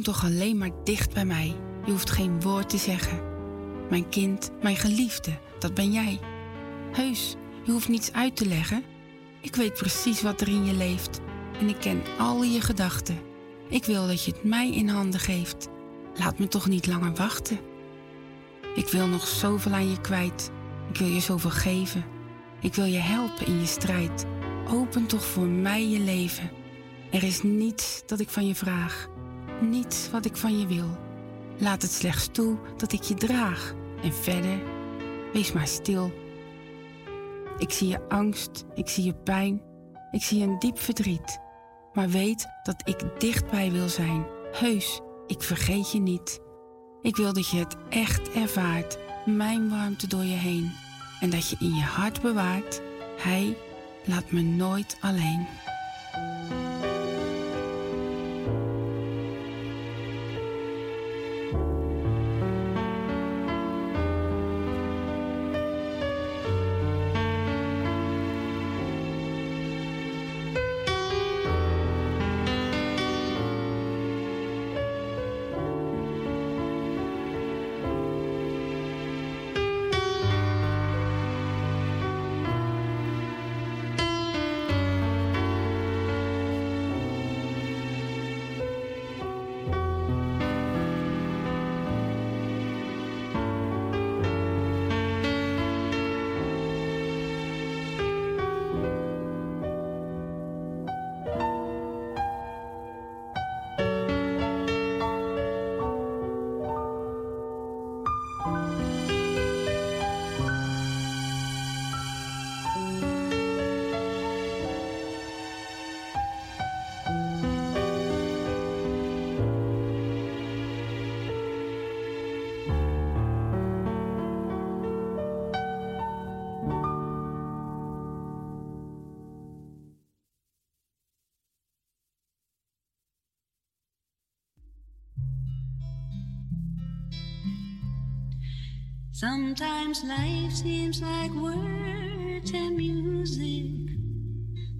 Kom toch alleen maar dicht bij mij. Je hoeft geen woord te zeggen. Mijn kind, mijn geliefde, dat ben jij. Heus, je hoeft niets uit te leggen. Ik weet precies wat er in je leeft en ik ken al je gedachten. Ik wil dat je het mij in handen geeft. Laat me toch niet langer wachten. Ik wil nog zoveel aan je kwijt. Ik wil je zoveel geven. Ik wil je helpen in je strijd. Open toch voor mij je leven. Er is niets dat ik van je vraag. Niets wat ik van je wil. Laat het slechts toe dat ik je draag. En verder, wees maar stil. Ik zie je angst, ik zie je pijn, ik zie een diep verdriet. Maar weet dat ik dichtbij wil zijn. Heus, ik vergeet je niet. Ik wil dat je het echt ervaart, mijn warmte door je heen. En dat je in je hart bewaart, Hij laat me nooit alleen. Sometimes life seems like words and music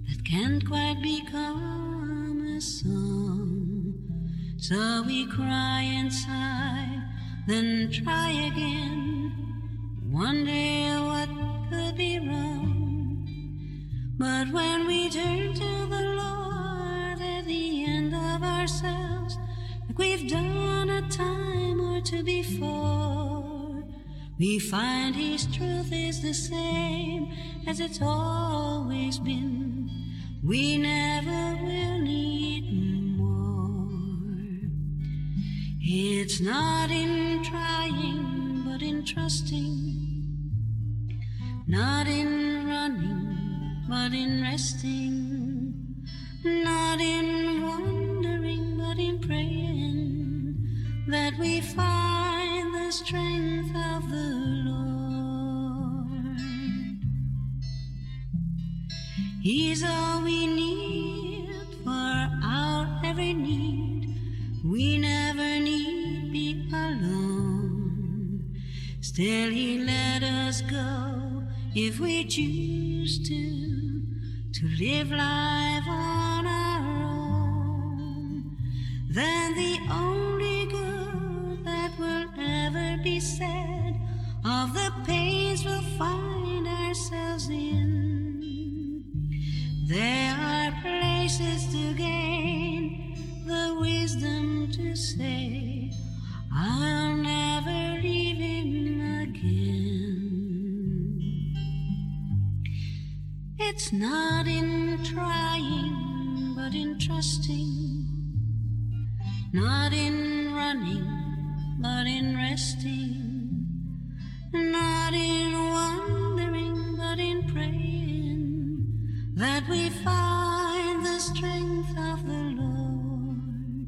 that can't quite become a song. So we cry and sigh, then try again. Wonder what could be wrong. But when we turn to the Lord at the end of ourselves, like we've done a time or two before we find His truth is the same as it's always been. We never will need more. It's not in trying, but in trusting. Not in running, but in resting. He's all we need for our every need. We never need be alone. Still, He let us go if we choose to, to live life on our own. Then the only good that will ever be said Not in trying, but in trusting, not in running, but in resting. Not in wondering, but in praying, that we find the strength of the Lord.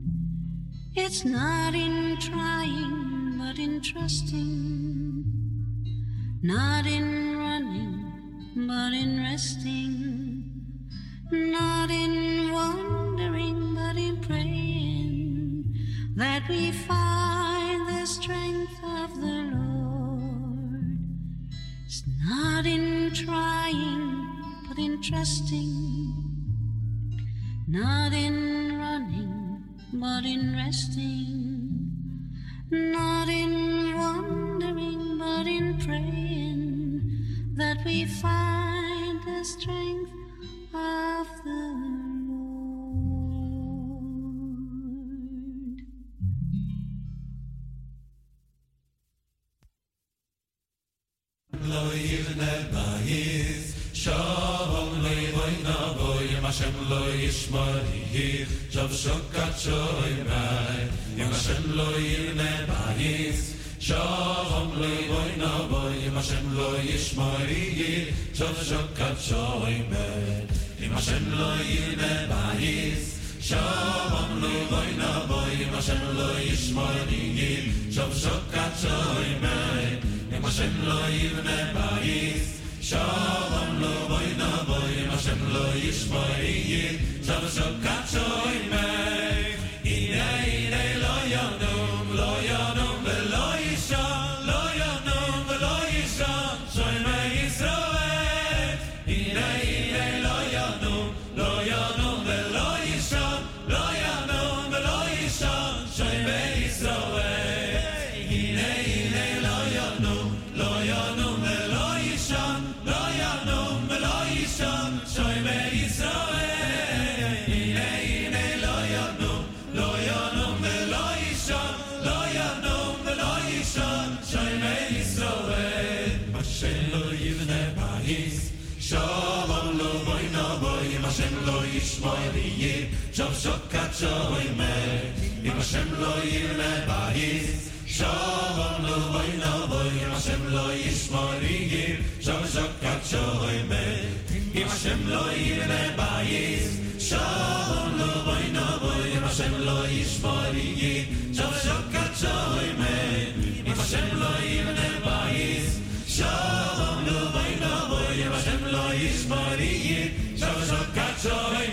It's not in trying, but in trusting, not in but in resting, not in wandering, but in praying that we find the strength of the Lord. It's not in trying, but in trusting, not in running, but in resting, not in wandering, but in praying that we find the strength of the Lord. Shalom leiboy na boy, im Hashem lo yishmori, shov shov kat shoymed, im Hashem lo yime bayis. Shalom leiboy na boy, im Hashem lo yishmori, shov shov kat shoymed, im Hashem lo yime bayis. Shalom leiboy na boy, im Hashem lo yishmori, shov shov kat shoymed. ישמוי וייב, שוב שוב קדשו אימר, אם השם לא יראה בייס, שום לא בוי לא בוי, אם השם לא ישמוי וייב, שוב שוב קדשו אימר, אם השם לא יראה בייס, שום לא בוי לא בוי, אם השם לא ישמוי וייב, שוב שוב קדשו אימר, אם השם לא יראה בייס, שום לא בוי לא בוי, אם השם לא ישמוי וייב, שוב שוב קדשו אימר,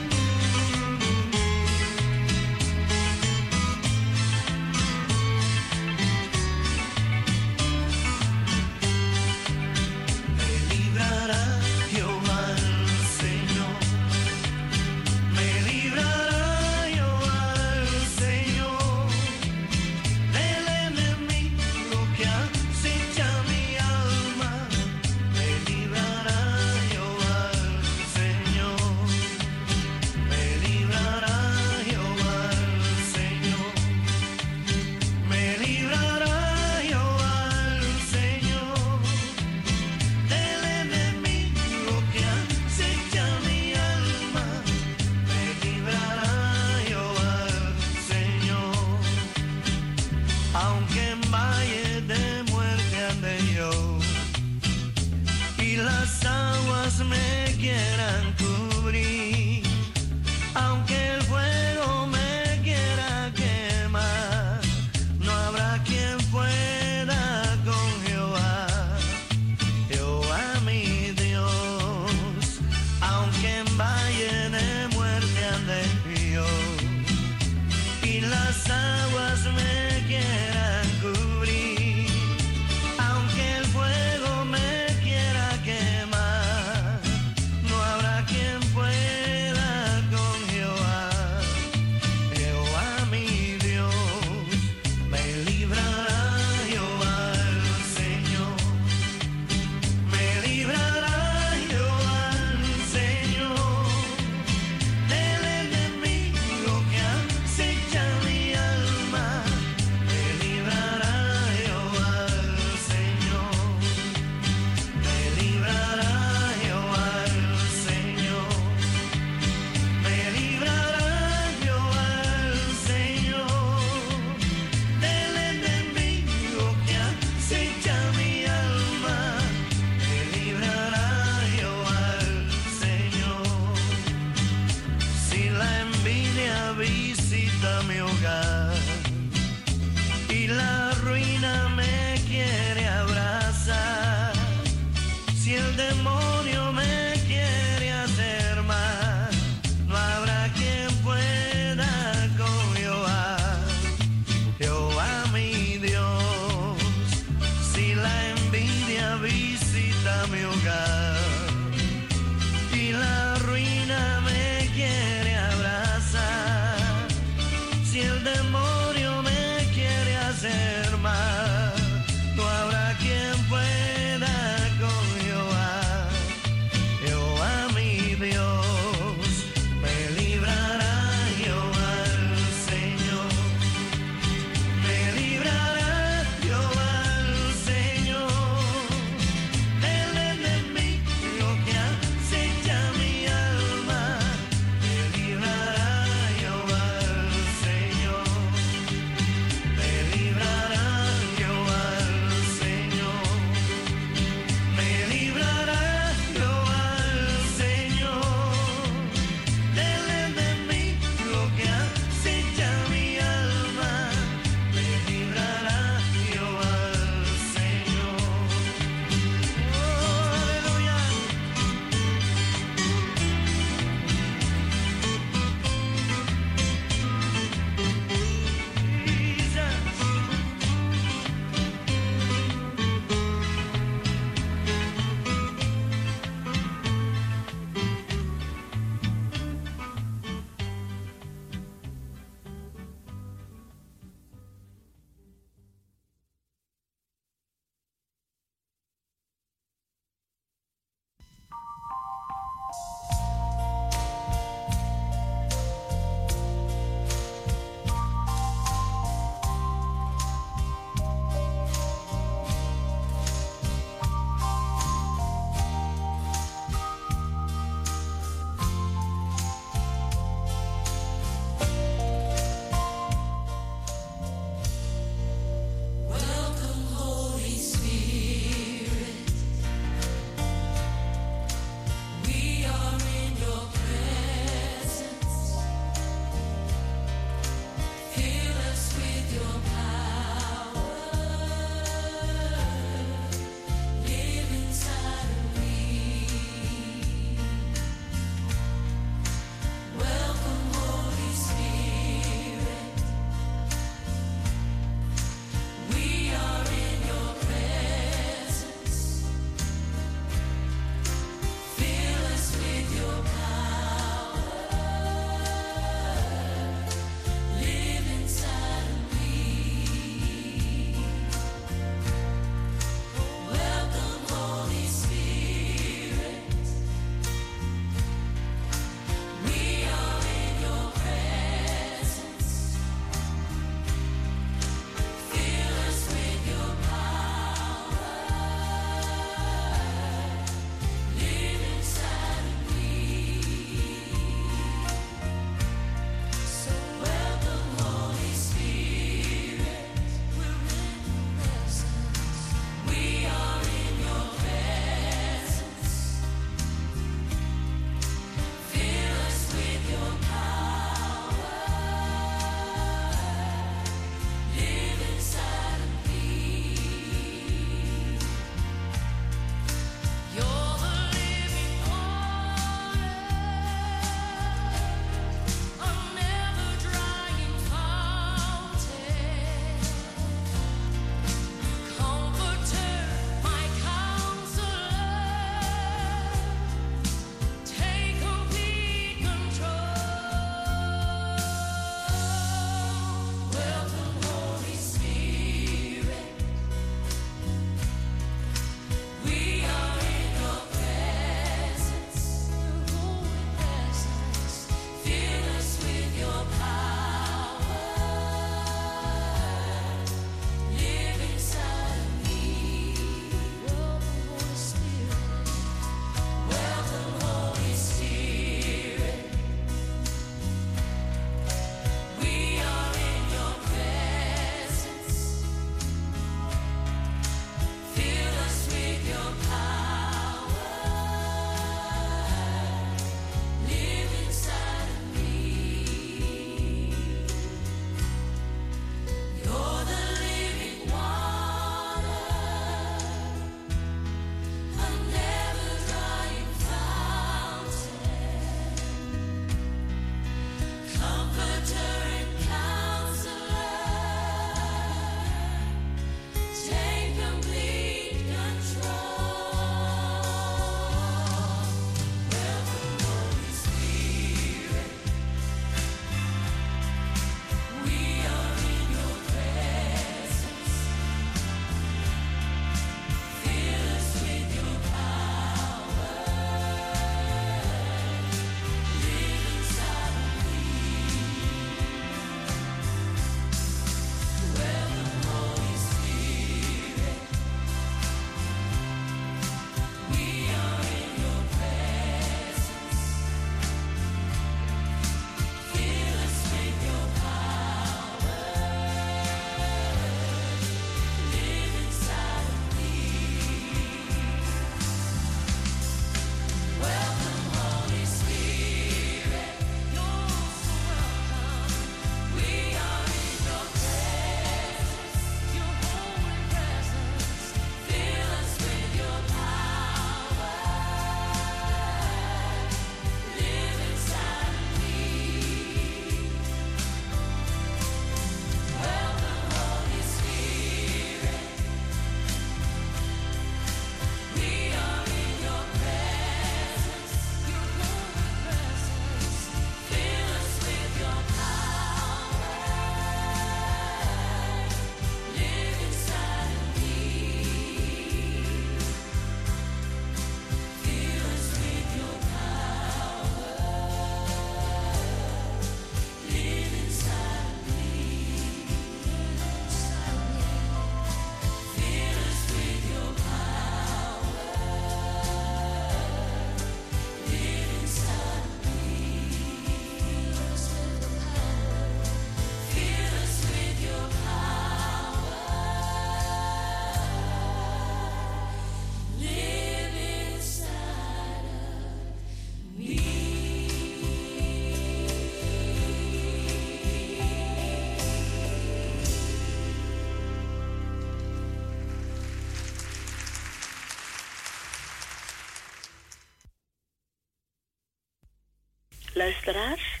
Luisteraars,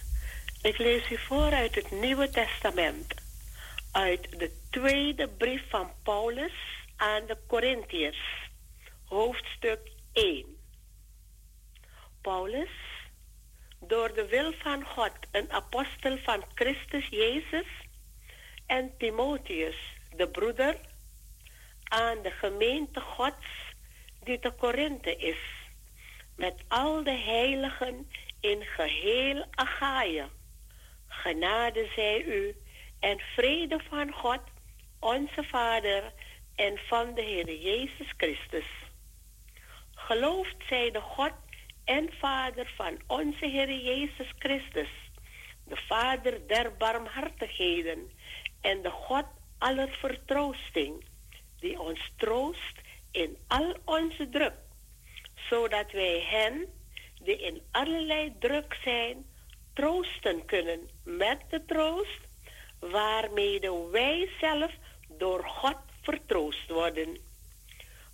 ik lees u voor uit het Nieuwe Testament, uit de tweede brief van Paulus aan de Corinthiërs, hoofdstuk 1. Paulus, door de wil van God een apostel van Christus Jezus, en Timotheus, de broeder, aan de gemeente Gods die te Korinthe is, met al de heiligen in geheel Achaia. Genade zij u en vrede van God, onze Vader en van de Heer Jezus Christus. Geloofd zij de God en Vader van onze Heer Jezus Christus, de Vader der barmhartigheden en de God aller vertroosting, die ons troost in al onze druk, zodat wij hen die in allerlei druk zijn, troosten kunnen met de troost waarmee wij zelf door God vertroost worden.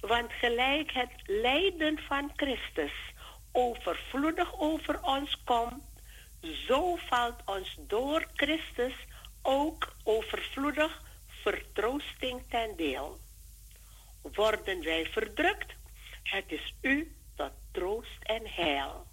Want gelijk het lijden van Christus overvloedig over ons komt, zo valt ons door Christus ook overvloedig vertroosting ten deel. Worden wij verdrukt, het is u troost en heil.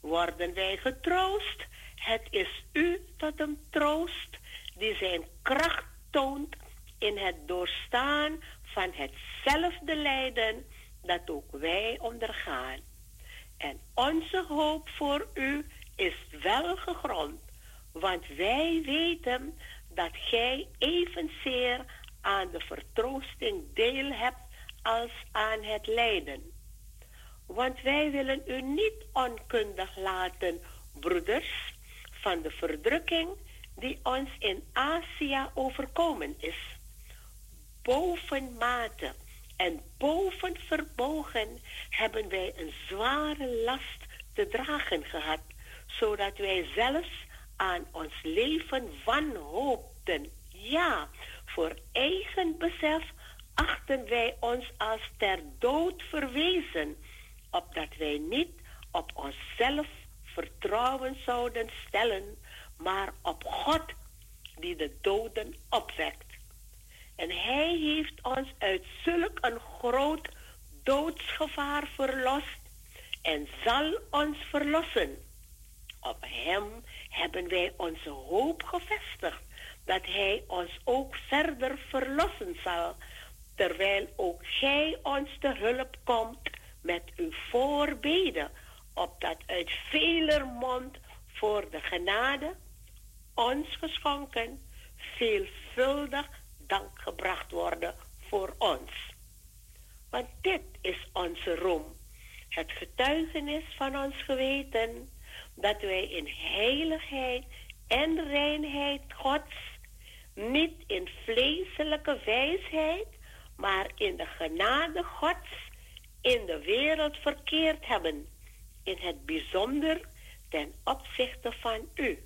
Worden wij getroost, het is u tot een troost die zijn kracht toont in het doorstaan van hetzelfde lijden dat ook wij ondergaan. En onze hoop voor u is wel gegrond, want wij weten dat gij evenzeer aan de vertroosting deel hebt als aan het lijden. Want wij willen u niet onkundig laten, broeders, van de verdrukking die ons in Azië overkomen is. Bovenmate en boven verbogen hebben wij een zware last te dragen gehad, zodat wij zelfs aan ons leven wanhoopten. Ja, voor eigen besef achten wij ons als ter dood verwezen, opdat wij niet op onszelf vertrouwen zouden stellen, maar op God die de doden opwekt. En Hij heeft ons uit zulk een groot doodsgevaar verlost en zal ons verlossen. Op Hem hebben wij onze hoop gevestigd dat Hij ons ook verder verlossen zal, terwijl ook Gij ons te hulp komt met uw voorbeden, opdat uit veler mond voor de genade ons geschonken veelvuldig dank gebracht worden voor ons. Want dit is onze roem, het getuigenis van ons geweten dat wij in heiligheid en reinheid Gods, niet in vleeselijke wijsheid, maar in de genade Gods in de wereld verkeerd hebben, in het bijzonder ten opzichte van u.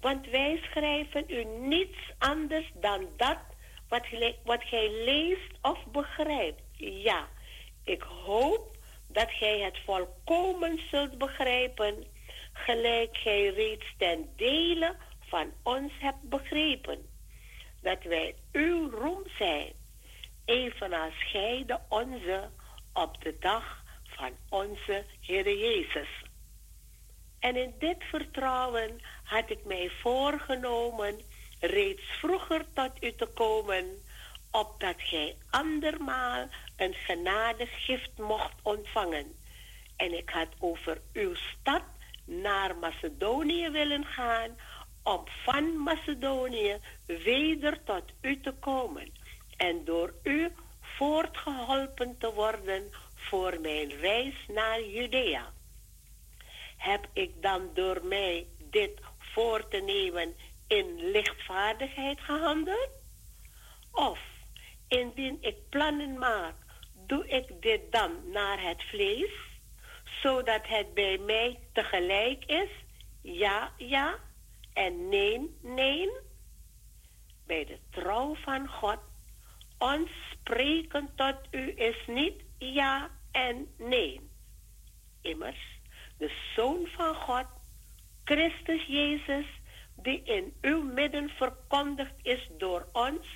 Want wij schrijven u niets anders dan dat wat, wat gij leest of begrijpt. Ja, ik hoop dat gij het volkomen zult begrijpen gelijk gij reeds ten dele van ons hebt begrepen, dat wij uw roem zijn, evenals gij de onze op de dag van onze Heer Jezus. En in dit vertrouwen had ik mij voorgenomen reeds vroeger tot u te komen, opdat gij andermaal een genadegift mocht ontvangen. En ik had over uw stad naar Macedonië willen gaan om van Macedonië weder tot u te komen en door u voortgeholpen te worden voor mijn reis naar Judea. Heb ik dan door mij dit voor te nemen in lichtvaardigheid gehandeld? Of indien ik plannen maak, doe ik dit dan naar het vlees? zodat het bij mij tegelijk is ja, ja en nee, nee. Bij de trouw van God, ons spreken tot u is niet ja en nee. Immers, de Zoon van God Christus Jezus, die in uw midden verkondigd is door ons,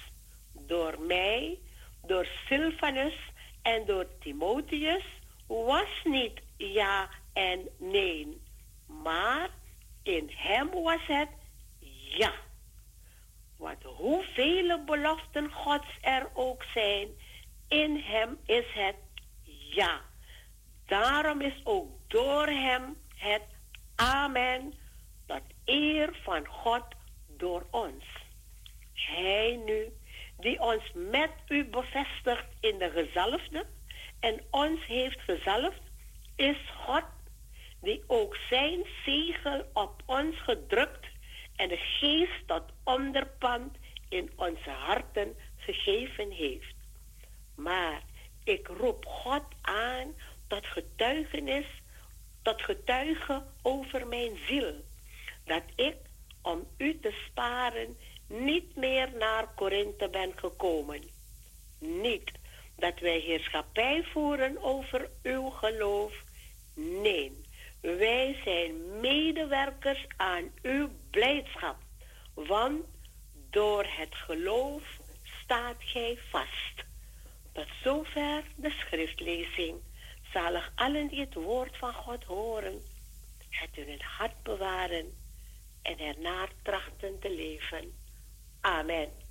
door mij, door Silvanus en door Timotheus, was niet ja en nee, maar in hem was het ja. Want hoeveel beloften Gods er ook zijn, in hem is het ja. Daarom is ook door hem het amen tot eer van God door ons. Hij nu, die ons met u bevestigt in de gezalfde en ons heeft gezalfd, is God die ook zijn zegel op ons gedrukt en de geest tot onderpand in onze harten gegeven heeft. Maar ik roep God aan tot getuigenis, tot getuige over mijn ziel, dat ik, om u te sparen, niet meer naar Korinthe ben gekomen. Niet dat wij heerschappij voeren over uw geloof. Nee, wij zijn medewerkers aan uw blijdschap, want door het geloof staat gij vast. Tot zover de schriftlezing. Zalig allen die het woord van God horen, het in hun hart bewaren en ernaar trachten te leven. Amen.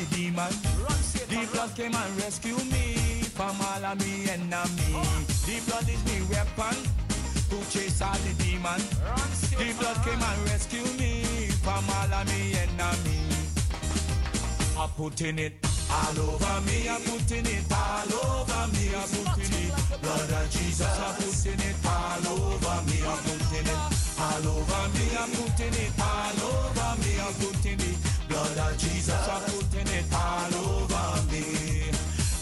The demon. The blood came and rescue me from all of me enemies. The blood is me weapon to chase all the demon. The blood came and rescue me from all of me enemies. I'm putting it all over me. I'm putting it all over me. I'm putting it. Blood of Jesus. I'm putting it all over me. I'm putting it all over me. I'm putting it all over me. I'm putting it. Blood of Jesus. I'm putting it all over me.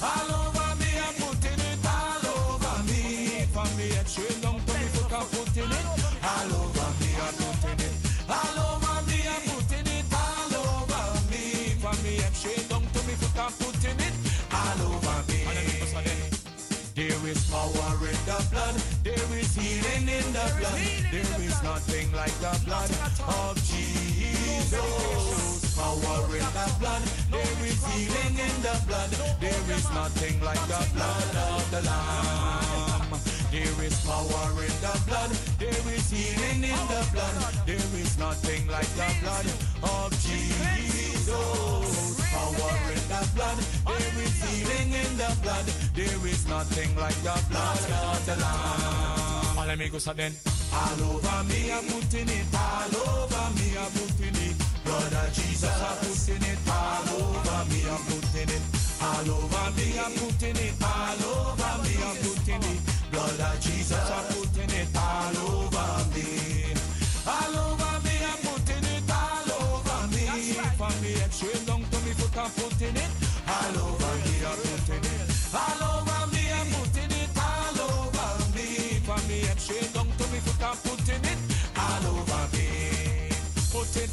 All over me. I'm putting it all over me. From me head straight down to me foot. I'm putting it all over me. I'm putting it all over me. I'm putting it all over me. From me head straight down to me foot. I'm putting it all over me. There is power in the blood. There is healing in the blood. There is nothing like the blood of Jesus. Power in the blood. There is healing in the blood. There is nothing like the blood of the Lamb. There is power in the blood. There is healing in the blood. There is nothing like the blood of Jesus. Power in the blood. There is healing in the blood. There is nothing like the blood of the Lamb. All amigos are. All over me, I'm putting it. All over me, I'm putting it. Of Jesus, I'm putting it. All over me, I'm putting it. All over me, I'm putting it. All over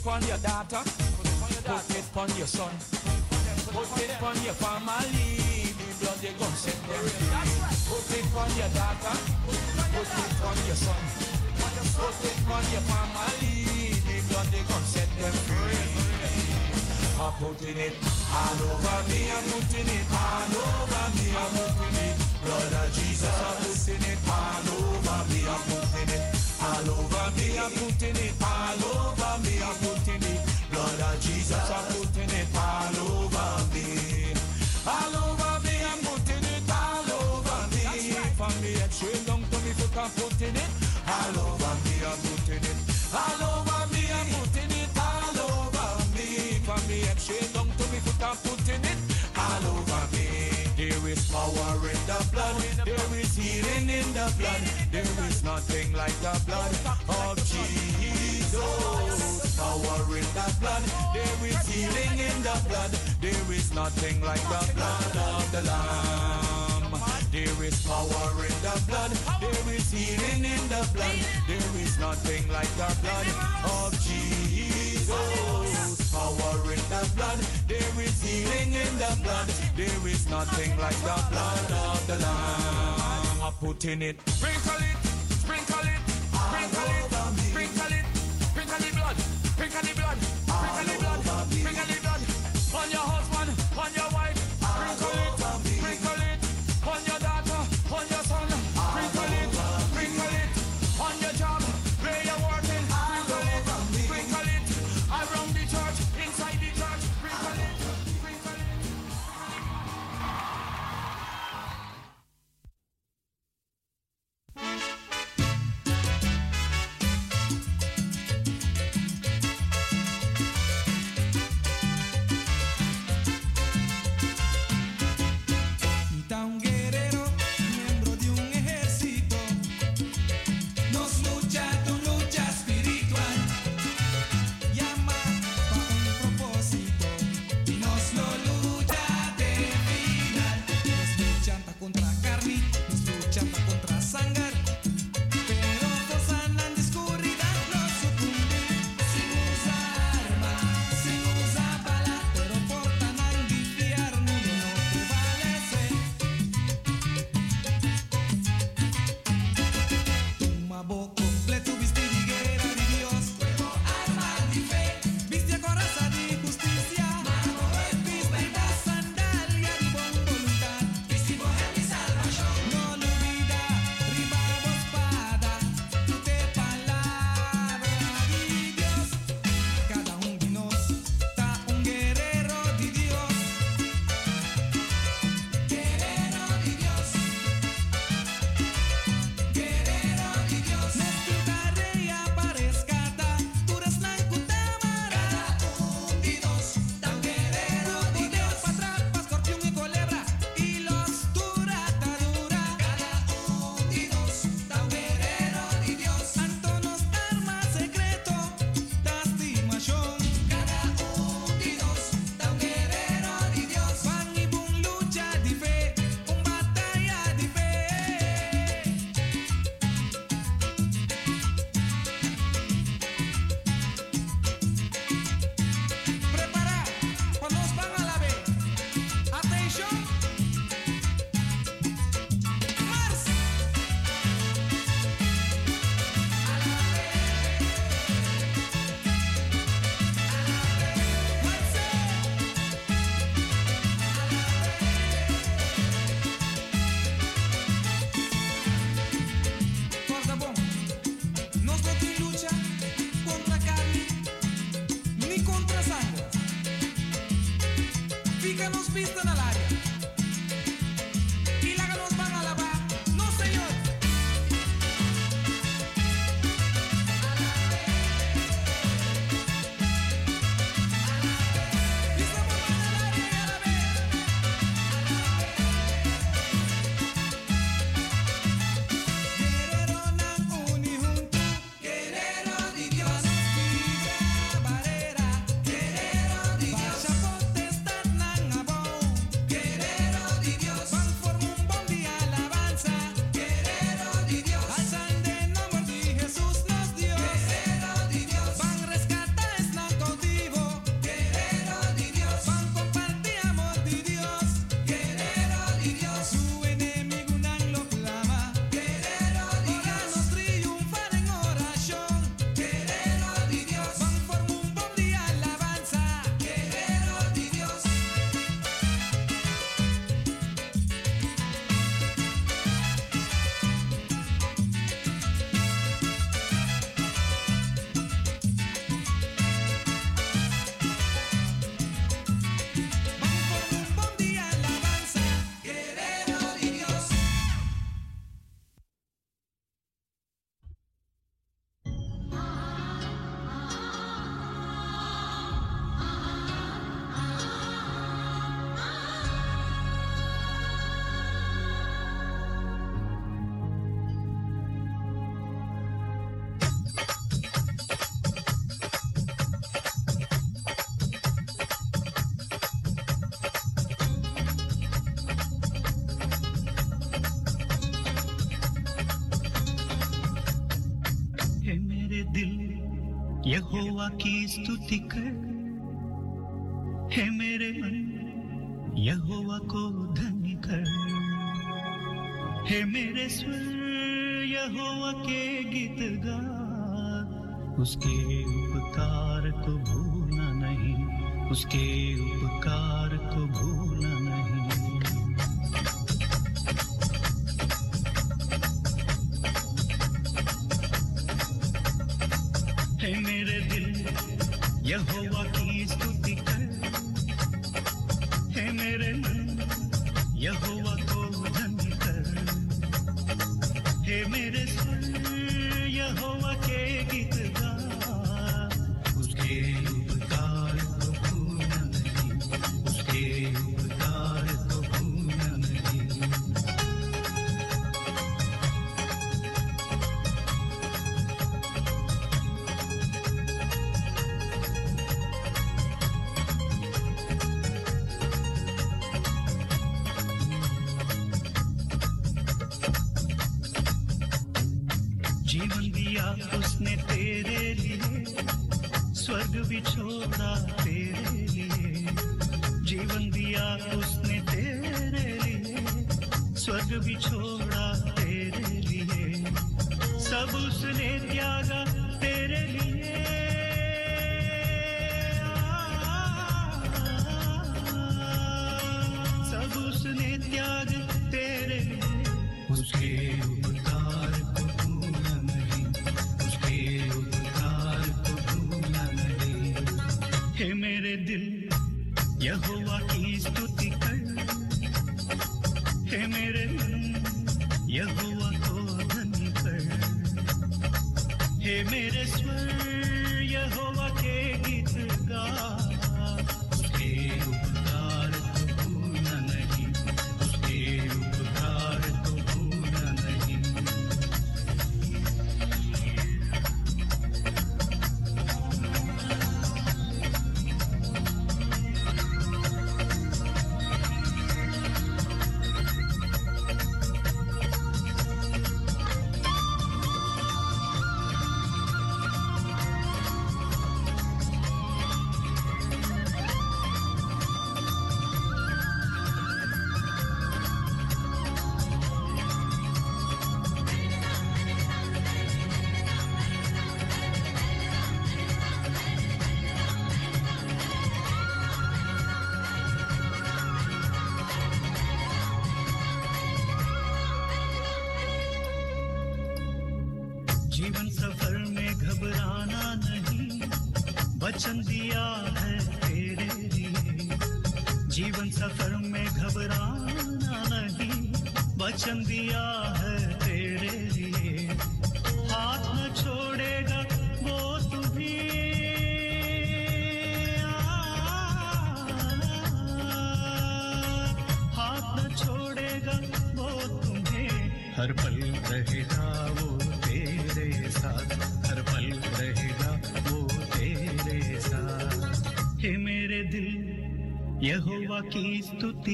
On your daughter. Put it on your son. Put it on your family. The blood they gon' set them. Put it on your daughter. Put it on your son. Put it on your family. The blood they gon' set them free. I'm putting it all over me. I'm putting it all over me. I'm putting it. Blood of Jesus. I'm putting it all over me. I'm putting it all over me. I'm putting it all over There is nothing like the blood of Jesus. Power in the blood. There is healing in the blood. There is nothing like the blood of the Lamb. There is power in the blood. There is healing in the blood. There is nothing like the blood of Jesus. Power in the blood. There is healing in the blood. There is nothing like the blood of the Lamb. I'm putting it. Sprinkle it. Sprinkle it. Sprinkle it. Sprinkle it. Sprinkle the blood. Sprinkle the blood. Sprinkle the blood. यहोवा की स्तुति कर। हे मेरे मन, यहोवा को धन्य कर। हे मेरे स्वर, यहोवा के गीत गा। उसके उपकार को भूलना नहीं, उसके उपकार को भूलना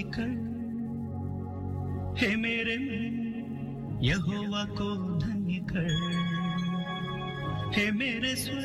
बिखर हे मेरे यहोवा को धन्य कर। हे मेरे स्व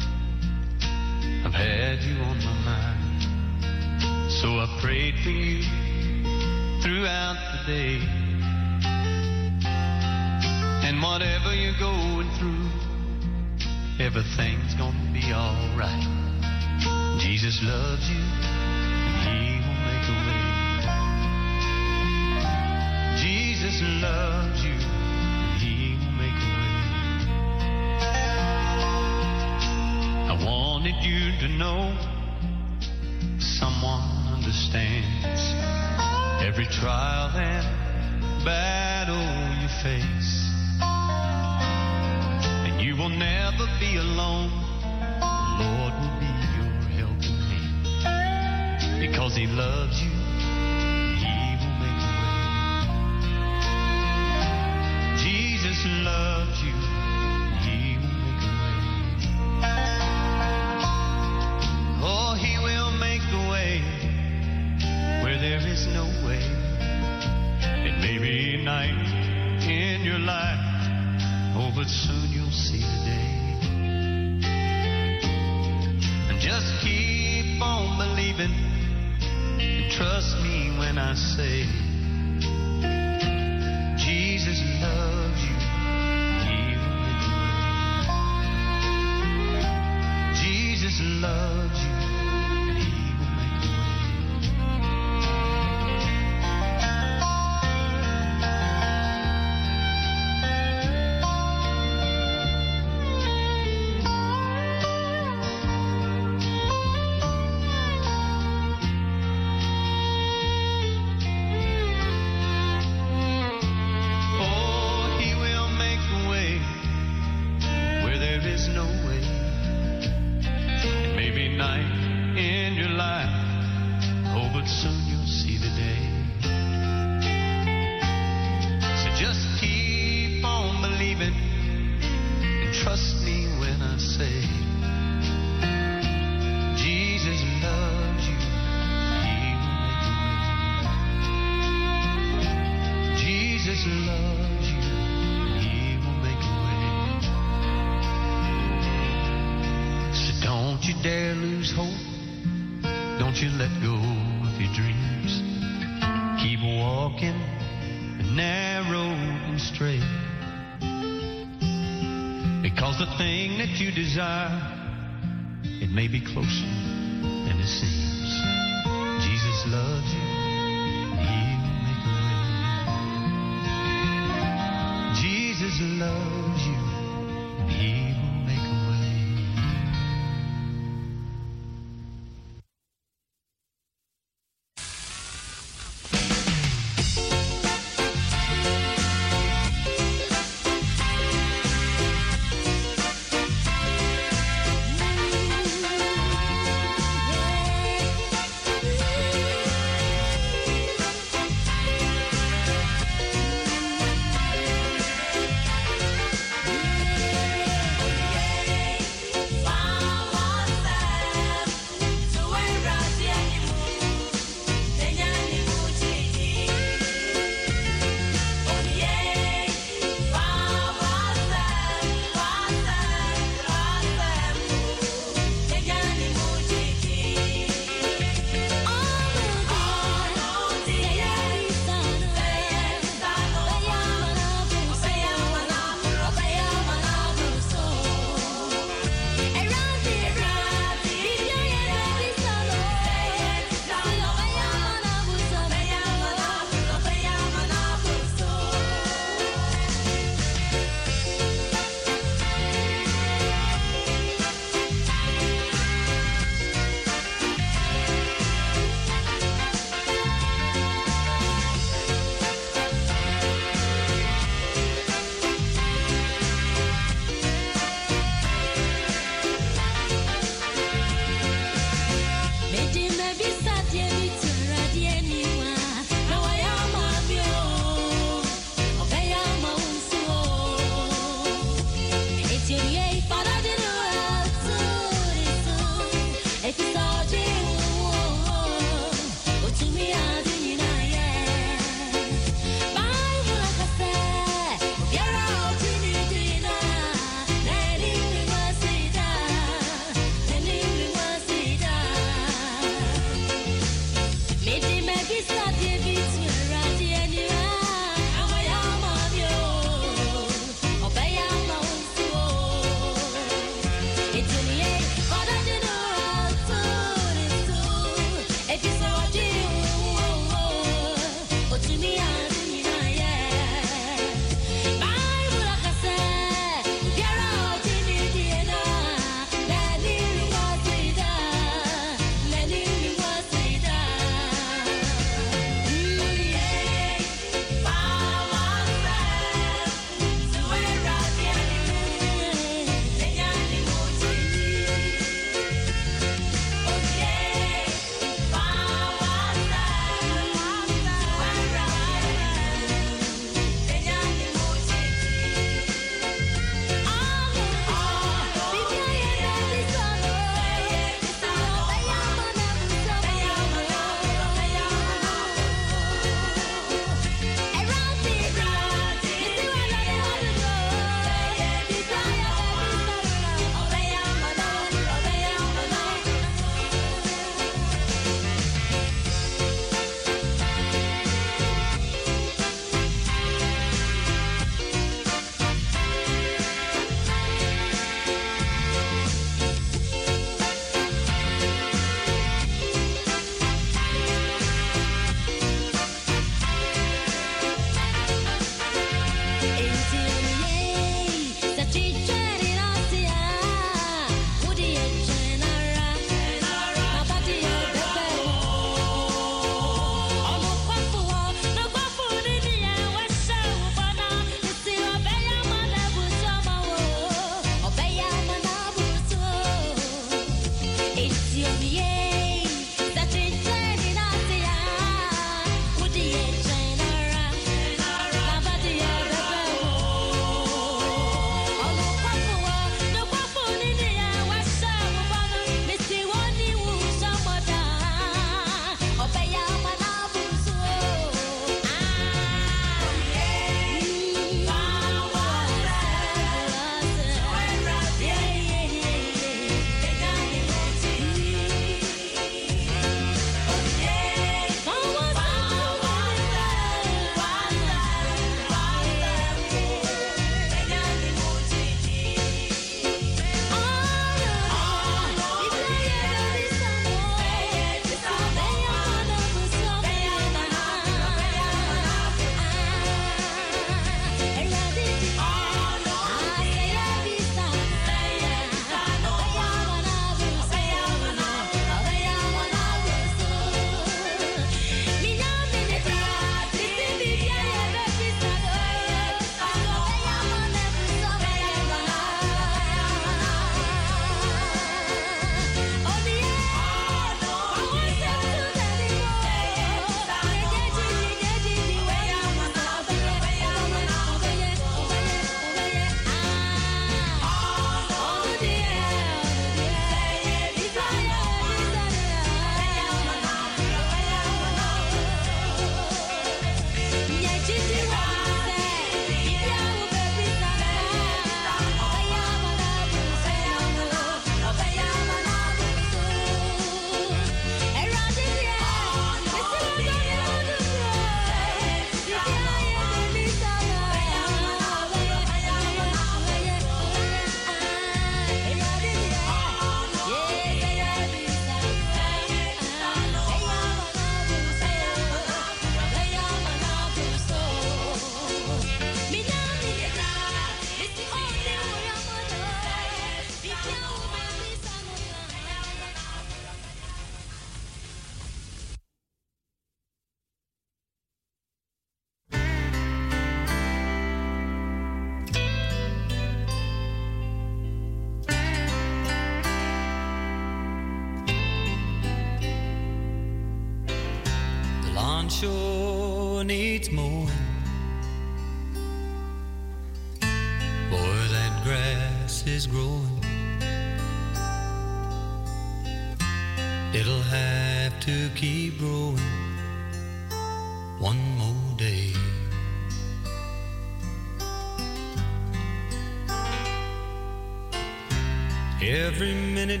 Every minute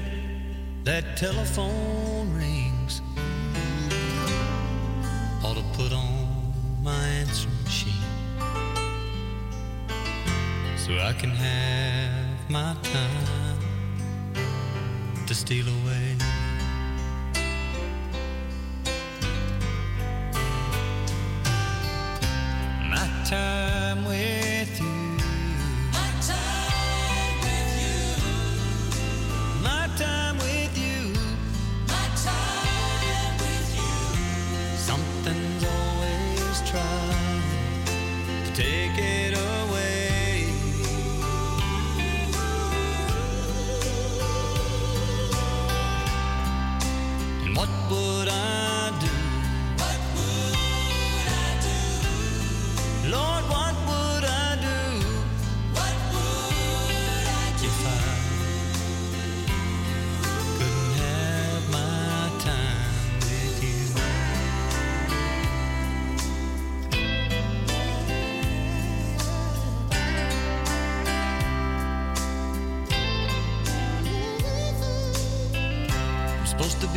that telephone rings, ought to put on my answering machine so I can have my time to steal away.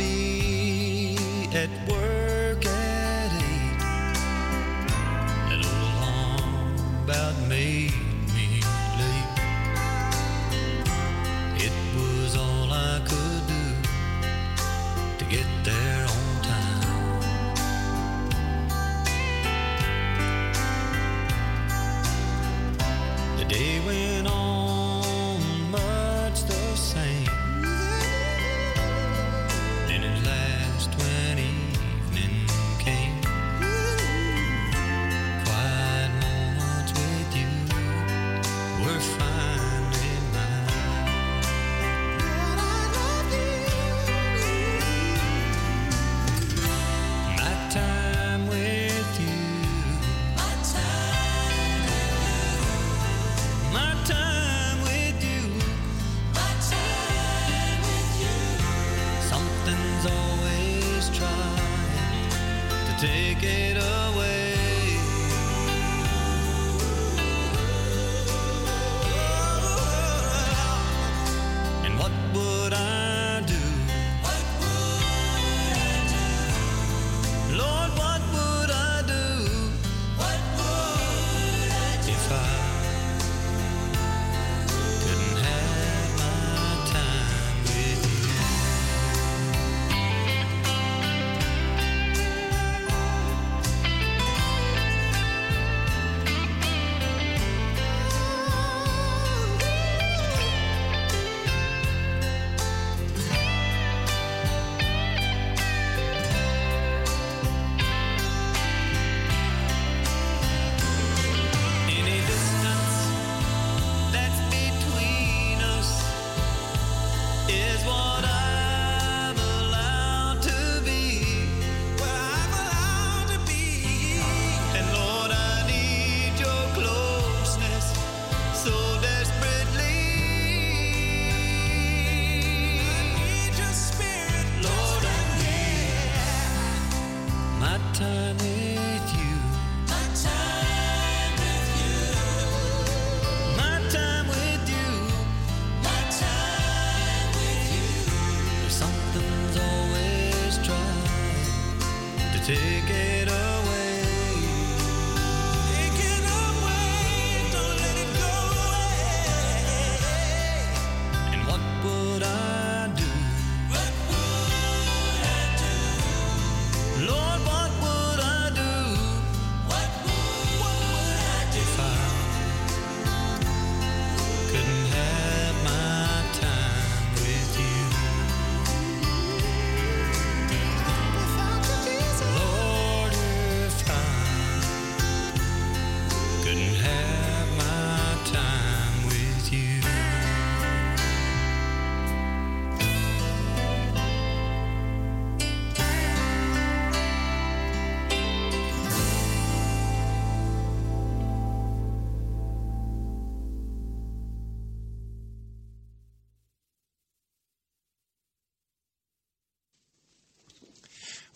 You.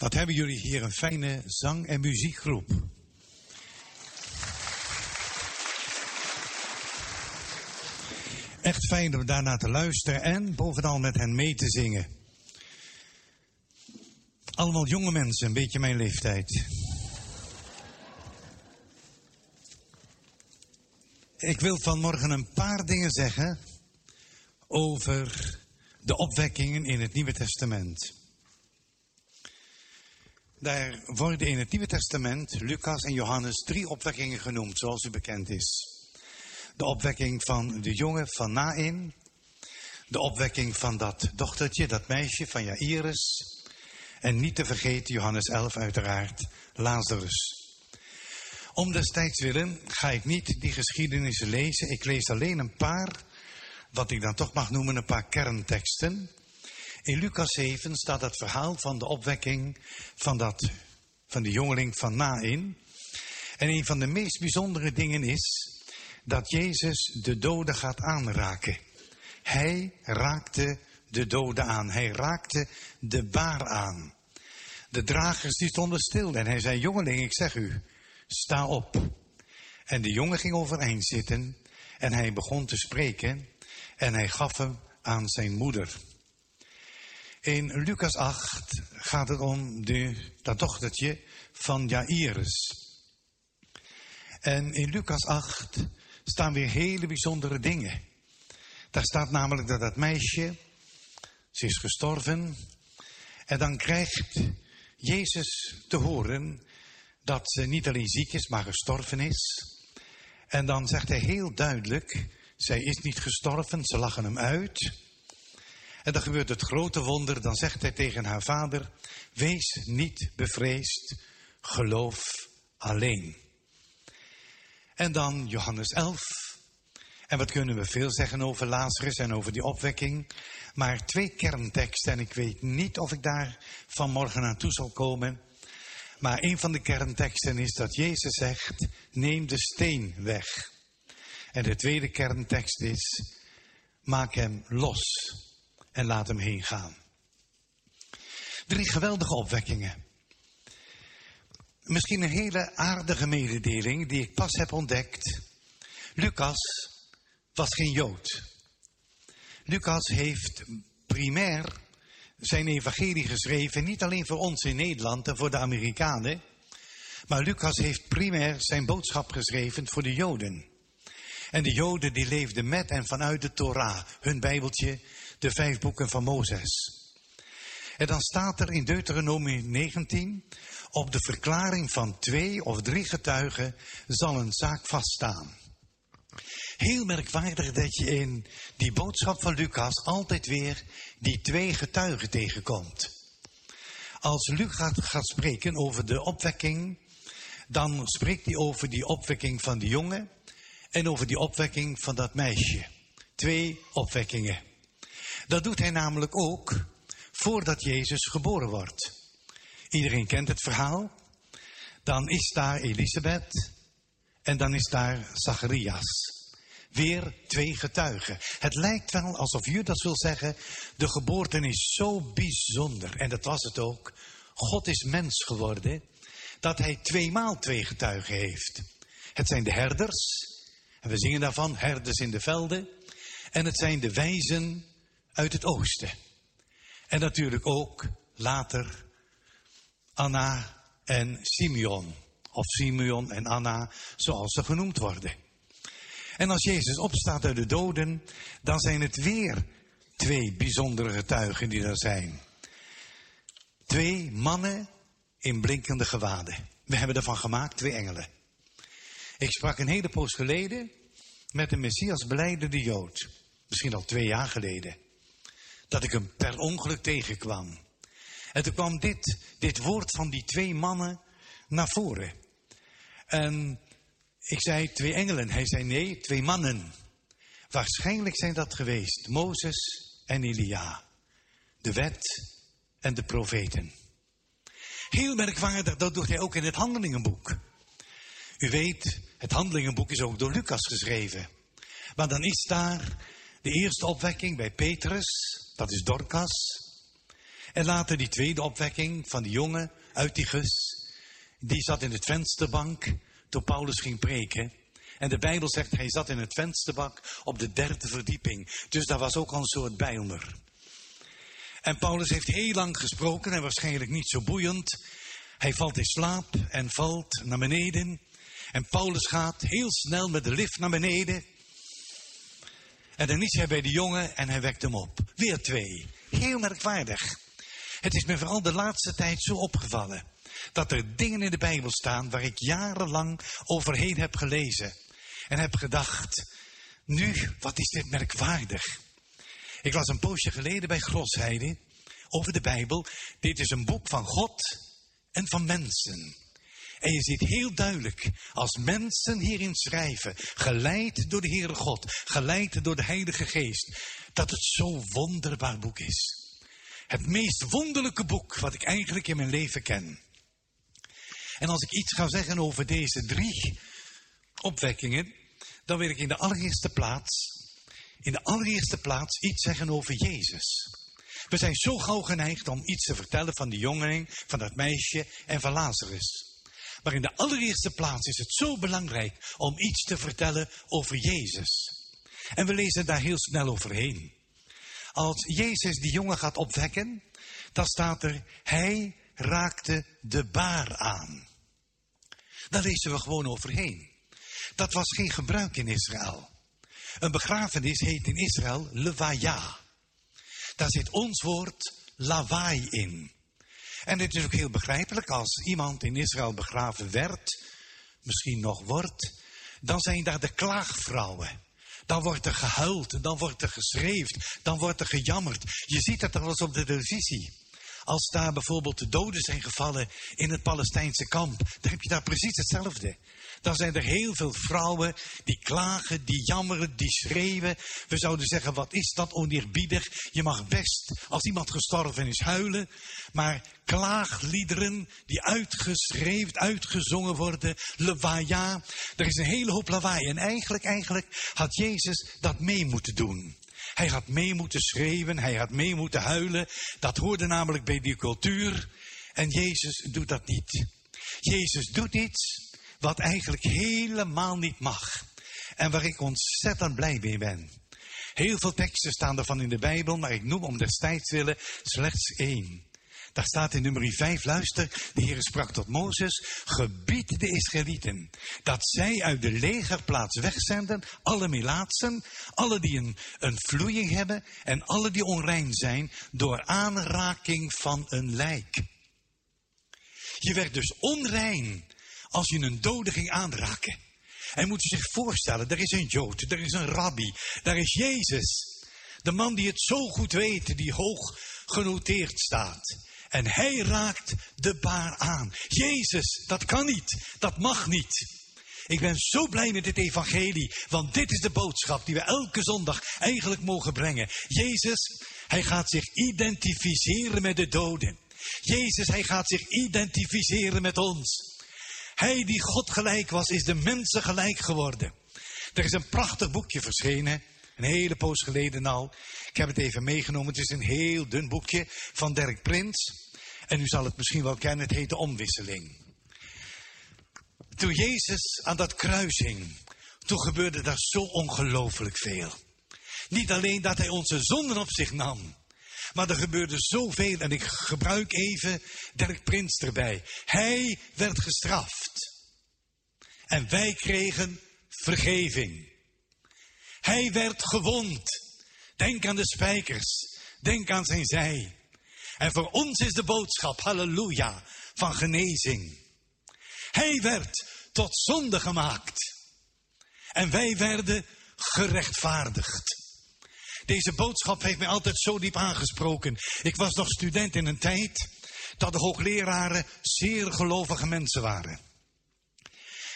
Wat hebben jullie hier een fijne zang- en muziekgroep. Echt fijn om daarnaar te luisteren en bovenal met hen mee te zingen. Allemaal jonge mensen, een beetje mijn leeftijd. Ik wil vanmorgen een paar dingen zeggen over de opwekkingen in het Nieuwe Testament. Daar worden in het Nieuwe Testament, Lucas en Johannes, drie opwekkingen genoemd, zoals u bekend is. De opwekking van de jongen van Nain, de opwekking van dat dochtertje, dat meisje van Jairus, en niet te vergeten Johannes 11 uiteraard, Lazarus. Om destijds willen ga ik niet die geschiedenissen lezen. Ik lees alleen een paar, wat ik dan toch mag noemen, een paar kernteksten. In Lucas 7 staat het verhaal van de opwekking van, dat, van de jongeling van Nain. En een van de meest bijzondere dingen is dat Jezus de doden gaat aanraken. Hij raakte de doden aan. Hij raakte de baar aan. De dragers stonden stil en hij zei, jongeling, ik zeg u, sta op. En de jongen ging overeind zitten en hij begon te spreken en hij gaf hem aan zijn moeder. In Lucas 8 gaat het om de, dat dochtertje van Jairus. En in Lucas 8 staan weer hele bijzondere dingen. Daar staat namelijk dat dat meisje, ze is gestorven. En dan krijgt Jezus te horen dat ze niet alleen ziek is, maar gestorven is. En dan zegt hij heel duidelijk, zij is niet gestorven, ze lachen hem uit. En dan gebeurt het grote wonder, dan zegt hij tegen haar vader, wees niet bevreesd, geloof alleen. En dan Johannes 11. En wat kunnen we veel zeggen over Lazarus en over die opwekking. Maar twee kernteksten en ik weet niet of ik daar vanmorgen aan toe zal komen. Maar een van de kernteksten is dat Jezus zegt, neem de steen weg. En de tweede kerntekst is, maak hem los en laat hem heen gaan. Drie geweldige opwekkingen. Misschien een hele aardige mededeling die ik pas heb ontdekt. Lucas was geen Jood. Lucas heeft primair zijn evangelie geschreven, niet alleen voor ons in Nederland en voor de Amerikanen, maar Lucas heeft primair zijn boodschap geschreven voor de Joden. En de Joden die leefden met en vanuit de Torah, hun Bijbeltje, de vijf boeken van Mozes. En dan staat er in Deuteronomie 19, op de verklaring van twee of drie getuigen zal een zaak vaststaan. Heel merkwaardig dat je in die boodschap van Lucas altijd weer die twee getuigen tegenkomt. Als Lucas gaat spreken over de opwekking, dan spreekt hij over die opwekking van de jongen en over die opwekking van dat meisje. Twee opwekkingen. Dat doet hij namelijk ook voordat Jezus geboren wordt. Iedereen kent het verhaal. Dan is daar Elisabeth en dan is daar Zacharias. Weer twee getuigen. Het lijkt wel alsof Judas wil zeggen, de geboorte is zo bijzonder. En dat was het ook. God is mens geworden, dat hij tweemaal twee getuigen heeft. Het zijn de herders, en we zingen daarvan, herders in de velden. En het zijn de wijzen uit het oosten. En natuurlijk ook later Anna en Simeon. Of Simeon en Anna, zoals ze genoemd worden. En als Jezus opstaat uit de doden, dan zijn het weer twee bijzondere getuigen die er zijn. Twee mannen in blinkende gewaden. We hebben ervan gemaakt twee engelen. Ik sprak een hele poos geleden met een Messias beleidende Jood. Misschien al twee jaar geleden. Dat ik hem per ongeluk tegenkwam. En toen kwam dit, dit woord van die twee mannen naar voren. En ik zei twee engelen. Hij zei nee, twee mannen. Waarschijnlijk zijn dat geweest Mozes en Elia. De wet en de profeten. Heel merkwaardig, dat doet hij ook in het handelingenboek. U weet, het handelingenboek is ook door Lucas geschreven. Maar dan is daar de eerste opwekking bij Petrus, dat is Dorcas. En later die tweede opwekking van die jongen uit die. Die zat in het vensterbank toen Paulus ging preken. En de Bijbel zegt, hij zat in het vensterbank op de derde verdieping. Dus daar was ook al een soort bijlmer. En Paulus heeft heel lang gesproken en waarschijnlijk niet zo boeiend. Hij valt in slaap en valt naar beneden. En Paulus gaat heel snel met de lift naar beneden. En dan is hij bij de jongen en hij wekt hem op. Weer twee. Heel merkwaardig. Het is me vooral de laatste tijd zo opgevallen. Dat er dingen in de Bijbel staan waar ik jarenlang overheen heb gelezen. En heb gedacht, nu, wat is dit merkwaardig. Ik las een poosje geleden bij Grosheide over de Bijbel. Dit is een boek van God en van mensen. En je ziet heel duidelijk, als mensen hierin schrijven, geleid door de Heere God, geleid door de Heilige Geest, dat het zo'n wonderbaar boek is. Het meest wonderlijke boek wat ik eigenlijk in mijn leven ken. En als ik iets ga zeggen over deze drie opwekkingen, dan wil ik in de allereerste plaats, in de allereerste plaats iets zeggen over Jezus. We zijn zo gauw geneigd om iets te vertellen van die jongeling, van dat meisje en van Lazarus. Maar in de allereerste plaats is het zo belangrijk om iets te vertellen over Jezus. En we lezen daar heel snel overheen. Als Jezus die jongen gaat opwekken, dan staat er, hij raakte de baar aan. Daar lezen we gewoon overheen. Dat was geen gebruik in Israël. Een begrafenis heet in Israël levaya. Daar zit ons woord lawaai in. En het is ook heel begrijpelijk als iemand in Israël begraven werd, misschien nog wordt, dan zijn daar de klaagvrouwen. Dan wordt er gehuild, dan wordt er geschreven, dan wordt er gejammerd. Je ziet het al eens op de televisie. Als daar bijvoorbeeld de doden zijn gevallen in het Palestijnse kamp, dan heb je daar precies hetzelfde. Dan zijn er heel veel vrouwen die klagen, die jammeren, die schreeuwen. We zouden zeggen, wat is dat oneerbiedig? Je mag best, als iemand gestorven is, huilen. Maar klaagliederen die uitgeschreven, uitgezongen worden, lawaya. Er is een hele hoop lawaai. En eigenlijk, eigenlijk had Jezus dat mee moeten doen. Hij had mee moeten schreeuwen, hij had mee moeten huilen. Dat hoorde namelijk bij die cultuur. En Jezus doet dat niet. Jezus doet iets wat eigenlijk helemaal niet mag. En waar ik ontzettend blij mee ben. Heel veel teksten staan ervan in de Bijbel, maar ik noem om destijds willen slechts één. Daar staat in nummer 5, luister, de Heer sprak tot Mozes, gebied de Israëlieten, dat zij uit de legerplaats wegzenden, alle melaatsen, alle die een, een vloeiing hebben en alle die onrein zijn, door aanraking van een lijk. Je werd dus onrein als je een dode ging aanraken. En moet je zich voorstellen, er is een Jood, er is een rabbi, daar is Jezus. De man die het zo goed weet, die hoog genoteerd staat. En hij raakt de baar aan. Jezus, dat kan niet, dat mag niet. Ik ben zo blij met dit evangelie, want dit is de boodschap die we elke zondag eigenlijk mogen brengen. Jezus, hij gaat zich identificeren met de doden. Jezus, hij gaat zich identificeren met ons. Hij die God gelijk was, is de mensen gelijk geworden. Er is een prachtig boekje verschenen, een hele poos geleden al. Ik heb het even meegenomen, het is een heel dun boekje van Dirk Prins. En u zal het misschien wel kennen, het heet De Omwisseling. Toen Jezus aan dat kruis hing, toen gebeurde daar zo ongelooflijk veel. Niet alleen dat hij onze zonden op zich nam, maar er gebeurde zoveel en ik gebruik even Dirk Prins erbij. Hij werd gestraft. En wij kregen vergeving. Hij werd gewond. Denk aan de spijkers. Denk aan zijn zij. En voor ons is de boodschap, halleluja, van genezing. Hij werd tot zonde gemaakt. En wij werden gerechtvaardigd. Deze boodschap heeft mij altijd zo diep aangesproken. Ik was nog student in een tijd dat de hoogleraren zeer gelovige mensen waren.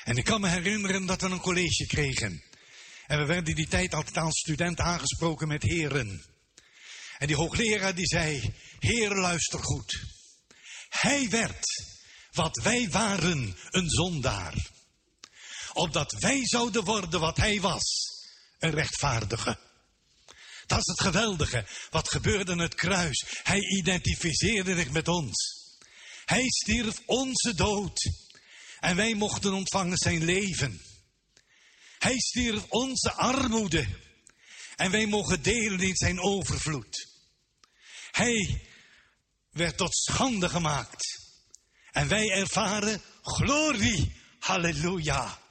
En ik kan me herinneren dat we een college kregen. En we werden die tijd altijd als student aangesproken met heren. En die hoogleraar die zei, heer luister goed. Hij werd, wat wij waren, een zondaar. Opdat wij zouden worden wat hij was, een rechtvaardige. Dat is het geweldige. Wat gebeurde aan het kruis? Hij identificeerde zich met ons. Hij stierf onze dood. En wij mochten ontvangen zijn leven. Hij stierf onze armoede. En wij mogen delen in zijn overvloed. Hij werd tot schande gemaakt. En wij ervaren glorie. Halleluja.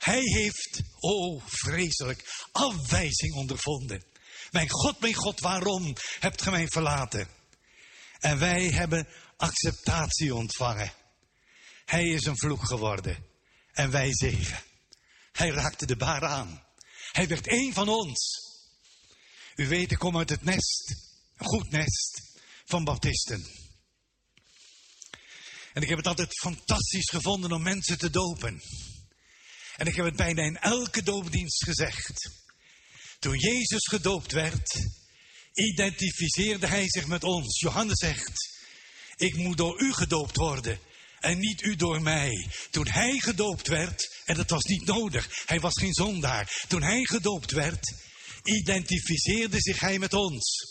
Hij heeft, oh vreselijk, afwijzing ondervonden. Mijn God, mijn God, waarom hebt ge mij verlaten? En wij hebben acceptatie ontvangen. Hij is een vloek geworden. En wij zegen. Hij raakte de baar aan. Hij werd één van ons. U weet, ik kom uit het nest. Een goed nest van baptisten. En ik heb het altijd fantastisch gevonden om mensen te dopen. En ik heb het bijna in elke doopdienst gezegd. Toen Jezus gedoopt werd, identificeerde hij zich met ons. Johannes zegt, ik moet door u gedoopt worden en niet u door mij. Toen hij gedoopt werd, en dat was niet nodig, hij was geen zondaar. Toen hij gedoopt werd, identificeerde zich hij met ons.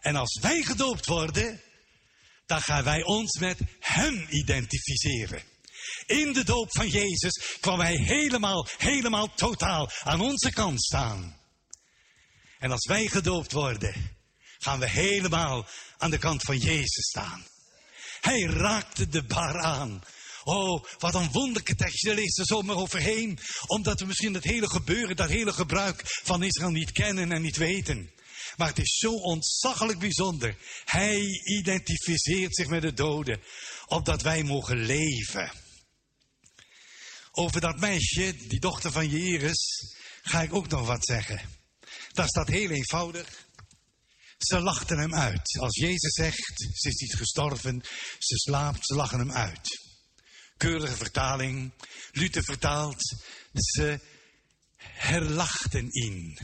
En als wij gedoopt worden, dan gaan wij ons met hem identificeren. In de doop van Jezus kwam hij helemaal, helemaal totaal aan onze kant staan. En als wij gedoopt worden, gaan we helemaal aan de kant van Jezus staan. Hij raakte de bar aan. Oh, wat een wonderlijke tekst. Je leest er zomaar overheen. Omdat we misschien het hele gebeuren, dat hele gebruik van Israël niet kennen en niet weten. Maar het is zo ontzaglijk bijzonder. Hij identificeert zich met de doden. Opdat wij mogen leven. Over dat meisje, die dochter van Jairus, ga ik ook nog wat zeggen. Daar staat heel eenvoudig. Ze lachten hem uit. Als Jezus zegt, ze is niet gestorven, ze slaapt, ze lachen hem uit. Keurige vertaling. Luther vertaalt, ze herlachten in.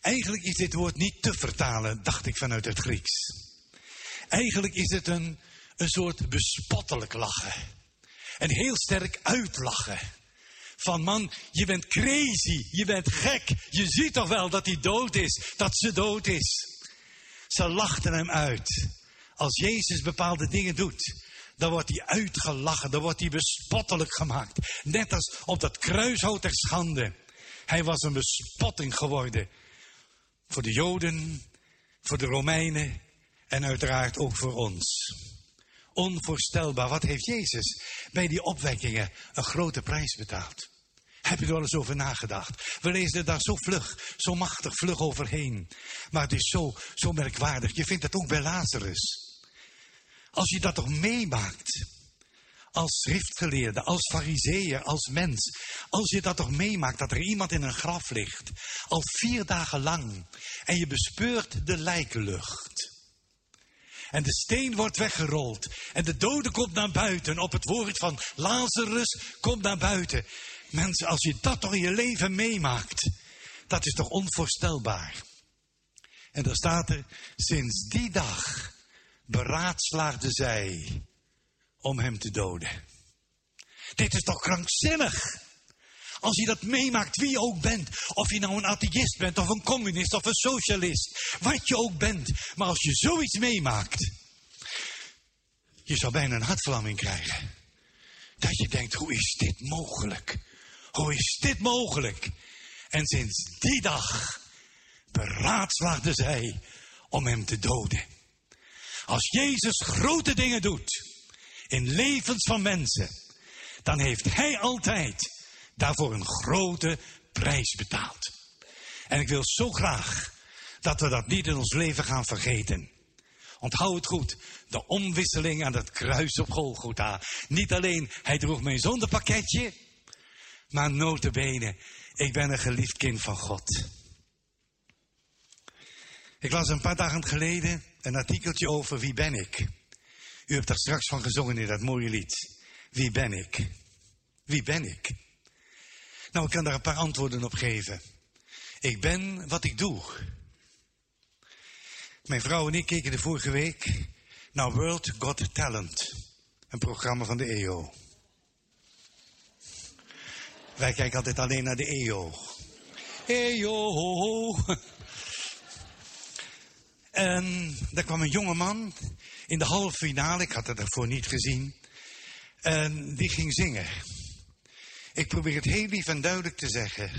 Eigenlijk is dit woord niet te vertalen, dacht ik vanuit het Grieks. Eigenlijk is het een, een soort bespottelijk lachen. Een heel sterk uitlachen. Van man, je bent crazy, je bent gek. Je ziet toch wel dat hij dood is, dat ze dood is. Ze lachten hem uit. Als Jezus bepaalde dingen doet, dan wordt hij uitgelachen, dan wordt hij bespottelijk gemaakt. Net als op dat kruishout ter schande. Hij was een bespotting geworden. Voor de Joden, voor de Romeinen en uiteraard ook voor ons. Onvoorstelbaar, wat heeft Jezus bij die opwekkingen een grote prijs betaald? Heb je er wel eens over nagedacht? We lezen er daar zo vlug, zo machtig vlug overheen. Maar het is zo, zo merkwaardig. Je vindt het ook bij Lazarus. Als je dat toch meemaakt, als schriftgeleerde, als fariseeër, als mens. Als je dat toch meemaakt, dat er iemand in een graf ligt, al vier dagen lang, en je bespeurt de lijkenlucht. En de steen wordt weggerold. En de dode komt naar buiten. Op het woord van Lazarus komt naar buiten. Mensen, als je dat toch in je leven meemaakt, dat is toch onvoorstelbaar. En dan staat er, sinds die dag beraadslaagden zij om hem te doden. Dit is toch krankzinnig? Als je dat meemaakt, wie je ook bent. Of je nou een atheïst bent, of een communist, of een socialist. Wat je ook bent. Maar als je zoiets meemaakt. Je zou bijna een hartvlamming krijgen. Dat je denkt, hoe is dit mogelijk? Hoe is dit mogelijk? En sinds die dag beraadslaagden zij om hem te doden. Als Jezus grote dingen doet in levens van mensen, dan heeft hij altijd daarvoor een grote prijs betaald. En ik wil zo graag dat we dat niet in ons leven gaan vergeten. Onthoud het goed, de omwisseling aan het kruis op Golgotha. Niet alleen, hij droeg mijn zondepakketje, maar notabene, ik ben een geliefd kind van God. Ik las een paar dagen geleden een artikeltje over wie ben ik. U hebt daar straks van gezongen in dat mooie lied. Wie ben ik? Wie ben ik? Nou, ik kan daar een paar antwoorden op geven. Ik ben wat ik doe. Mijn vrouw en ik keken de vorige week naar World Got Talent. Een programma van de EO. Wij kijken altijd alleen naar de EO. Yo. En daar kwam een jonge man in de halve finale, ik had het daarvoor niet gezien. En die ging zingen. Ik probeer het heel lief en duidelijk te zeggen.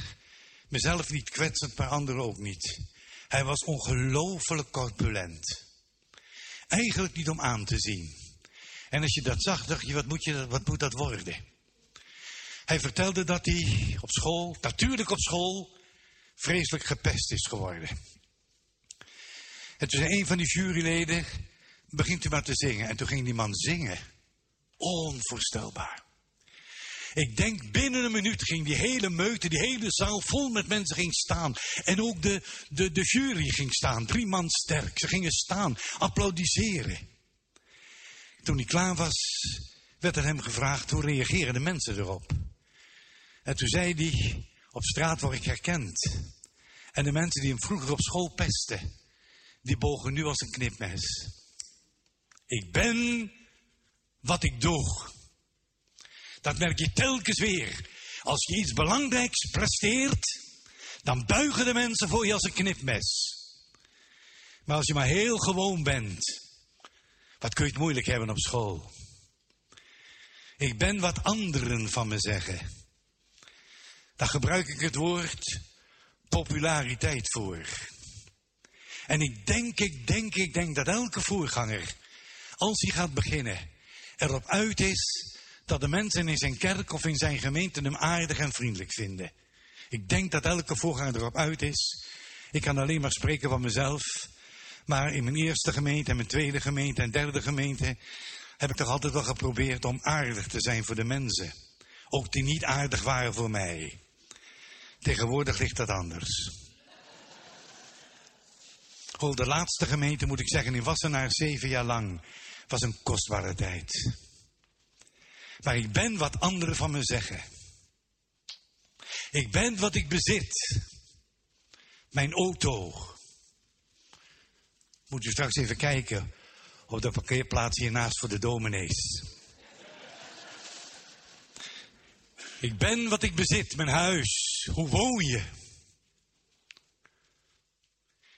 Mezelf niet kwetsend, maar anderen ook niet. Hij was ongelooflijk corpulent. Eigenlijk niet om aan te zien. En als je dat zag, dacht je, wat moet, je, wat moet dat worden? Hij vertelde dat hij op school, natuurlijk op school, vreselijk gepest is geworden. En toen zei een van die juryleden, begint u maar te zingen. En toen ging die man zingen. Onvoorstelbaar. Ik denk binnen een minuut ging die hele meute, die hele zaal vol met mensen ging staan. En ook de, de, de jury ging staan, drie man sterk. Ze gingen staan, applaudisseren. Toen hij klaar was, werd er hem gevraagd hoe reageren de mensen erop. En toen zei hij, op straat word ik herkend. En de mensen die hem vroeger op school pesten, die bogen nu als een knipmes. Ik ben wat ik doe. Dat merk je telkens weer. Als je iets belangrijks presteert, dan buigen de mensen voor je als een knipmes. Maar als je maar heel gewoon bent, wat kun je het moeilijk hebben op school? Ik ben wat anderen van me zeggen. Daar gebruik ik het woord populariteit voor. En ik denk, ik denk, ik denk dat elke voorganger, als hij gaat beginnen, erop uit is dat de mensen in zijn kerk of in zijn gemeente hem aardig en vriendelijk vinden. Ik denk dat elke voorganger erop uit is. Ik kan alleen maar spreken van mezelf. Maar in mijn eerste gemeente en mijn tweede gemeente en derde gemeente heb ik toch altijd wel geprobeerd om aardig te zijn voor de mensen. Ook die niet aardig waren voor mij. Tegenwoordig ligt dat anders. Oh, de laatste gemeente moet ik zeggen in Wassenaar zeven jaar lang was een kostbare tijd. Maar ik ben wat anderen van me zeggen. Ik ben wat ik bezit. Mijn auto. Moet u straks even kijken op de parkeerplaats hiernaast voor de dominees. Ik ben wat ik bezit, mijn huis. Hoe woon je?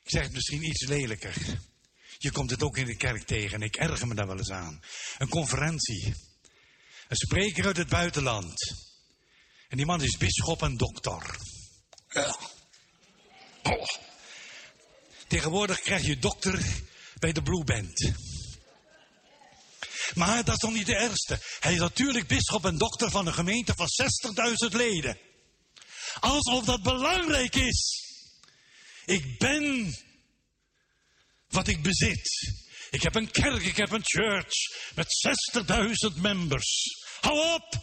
Ik zeg het misschien iets lelijker. Je komt het ook in de kerk tegen en ik erger me daar wel eens aan. Een conferentie. Een spreker uit het buitenland. En die man is bisschop en dokter. Ja. Oh. Tegenwoordig krijg je dokter bij de Blue Band. Maar dat is nog niet de ergste. Hij is natuurlijk bisschop en dokter van een gemeente van 60.000 leden. Alsof dat belangrijk is. Ik ben wat ik bezit. Ik heb een kerk, ik heb een church met 60.000 members. Hou op!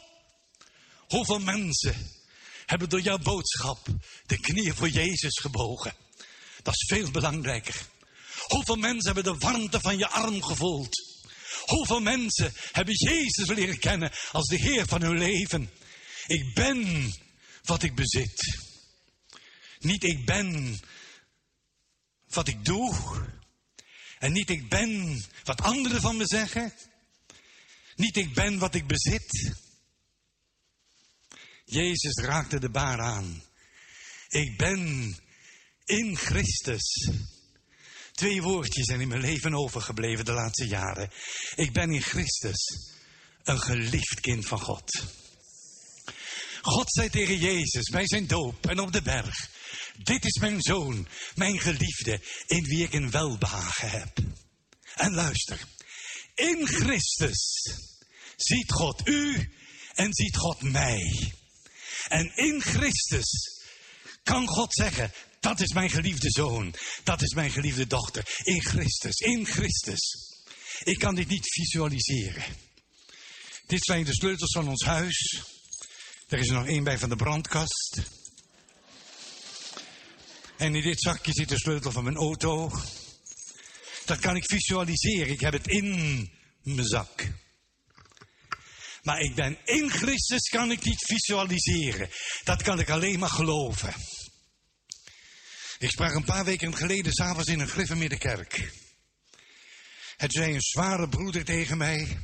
Hoeveel mensen hebben door jouw boodschap de knieën voor Jezus gebogen? Dat is veel belangrijker. Hoeveel mensen hebben de warmte van je arm gevoeld? Hoeveel mensen hebben Jezus leren kennen als de Heer van hun leven? Ik ben wat ik bezit. Niet ik ben wat ik doe. En niet ik ben wat anderen van me zeggen. Niet ik ben wat ik bezit. Jezus raakte de baar aan. Ik ben in Christus. Twee woordjes zijn in mijn leven overgebleven de laatste jaren. Ik ben in Christus een geliefd kind van God. God zei tegen Jezus bij zijn doop en op de berg. Dit is mijn zoon, mijn geliefde, in wie ik een welbehagen heb. En luister, in Christus ziet God u en ziet God mij. En in Christus kan God zeggen, dat is mijn geliefde zoon, dat is mijn geliefde dochter. In Christus, in Christus. Ik kan dit niet visualiseren. Dit zijn de sleutels van ons huis. Er is er nog één bij van de brandkast. En in dit zakje zit de sleutel van mijn auto. Dat kan ik visualiseren. Ik heb het in mijn zak. Maar ik ben in Christus kan ik niet visualiseren. Dat kan ik alleen maar geloven. Ik sprak een paar weken geleden s'avonds in een Griffemiddenkerk. Het zei een zware broeder tegen mij.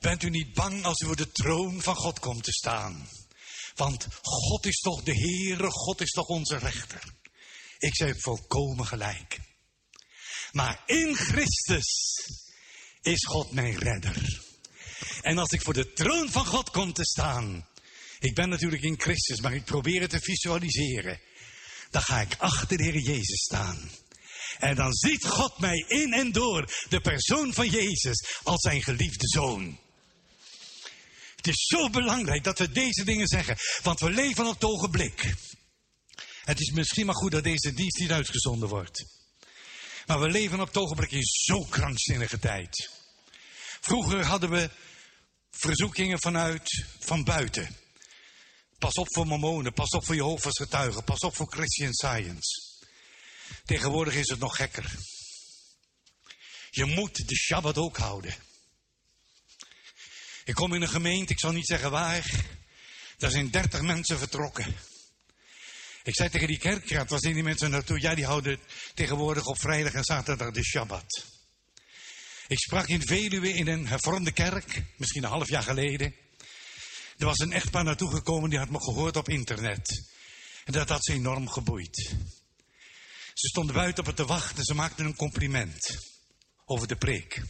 Bent u niet bang als u voor de troon van God komt te staan? Want God is toch de Heere, God is toch onze rechter. Ik zei volkomen gelijk. Maar in Christus is God mijn redder. En als ik voor de troon van God kom te staan, ik ben natuurlijk in Christus, maar ik probeer het te visualiseren, dan ga ik achter de Heer Jezus staan. En dan ziet God mij in en door de persoon van Jezus als zijn geliefde zoon. Het is zo belangrijk dat we deze dingen zeggen, want we leven op het ogenblik. Het is misschien maar goed dat deze dienst niet uitgezonden wordt. Maar we leven op het ogenblik in zo'n krankzinnige tijd. Vroeger hadden we verzoekingen vanuit, van buiten. Pas op voor mormonen, pas op voor Jehovah's getuigen, pas op voor Christian Science. Tegenwoordig is het nog gekker. Je moet de Shabbat ook houden. Ik kom in een gemeente, ik zal niet zeggen waar. Daar zijn dertig mensen vertrokken. Ik zei tegen die kerkraad, waar zijn die mensen naartoe? Ja, die houden tegenwoordig op vrijdag en zaterdag de Shabbat. Ik sprak in Veluwe in een hervormde kerk, misschien een half jaar geleden. Er was een echtpaar naartoe gekomen, die had me gehoord op internet. En dat had ze enorm geboeid. Ze stonden buiten op het te wachten, ze maakten een compliment over de preek.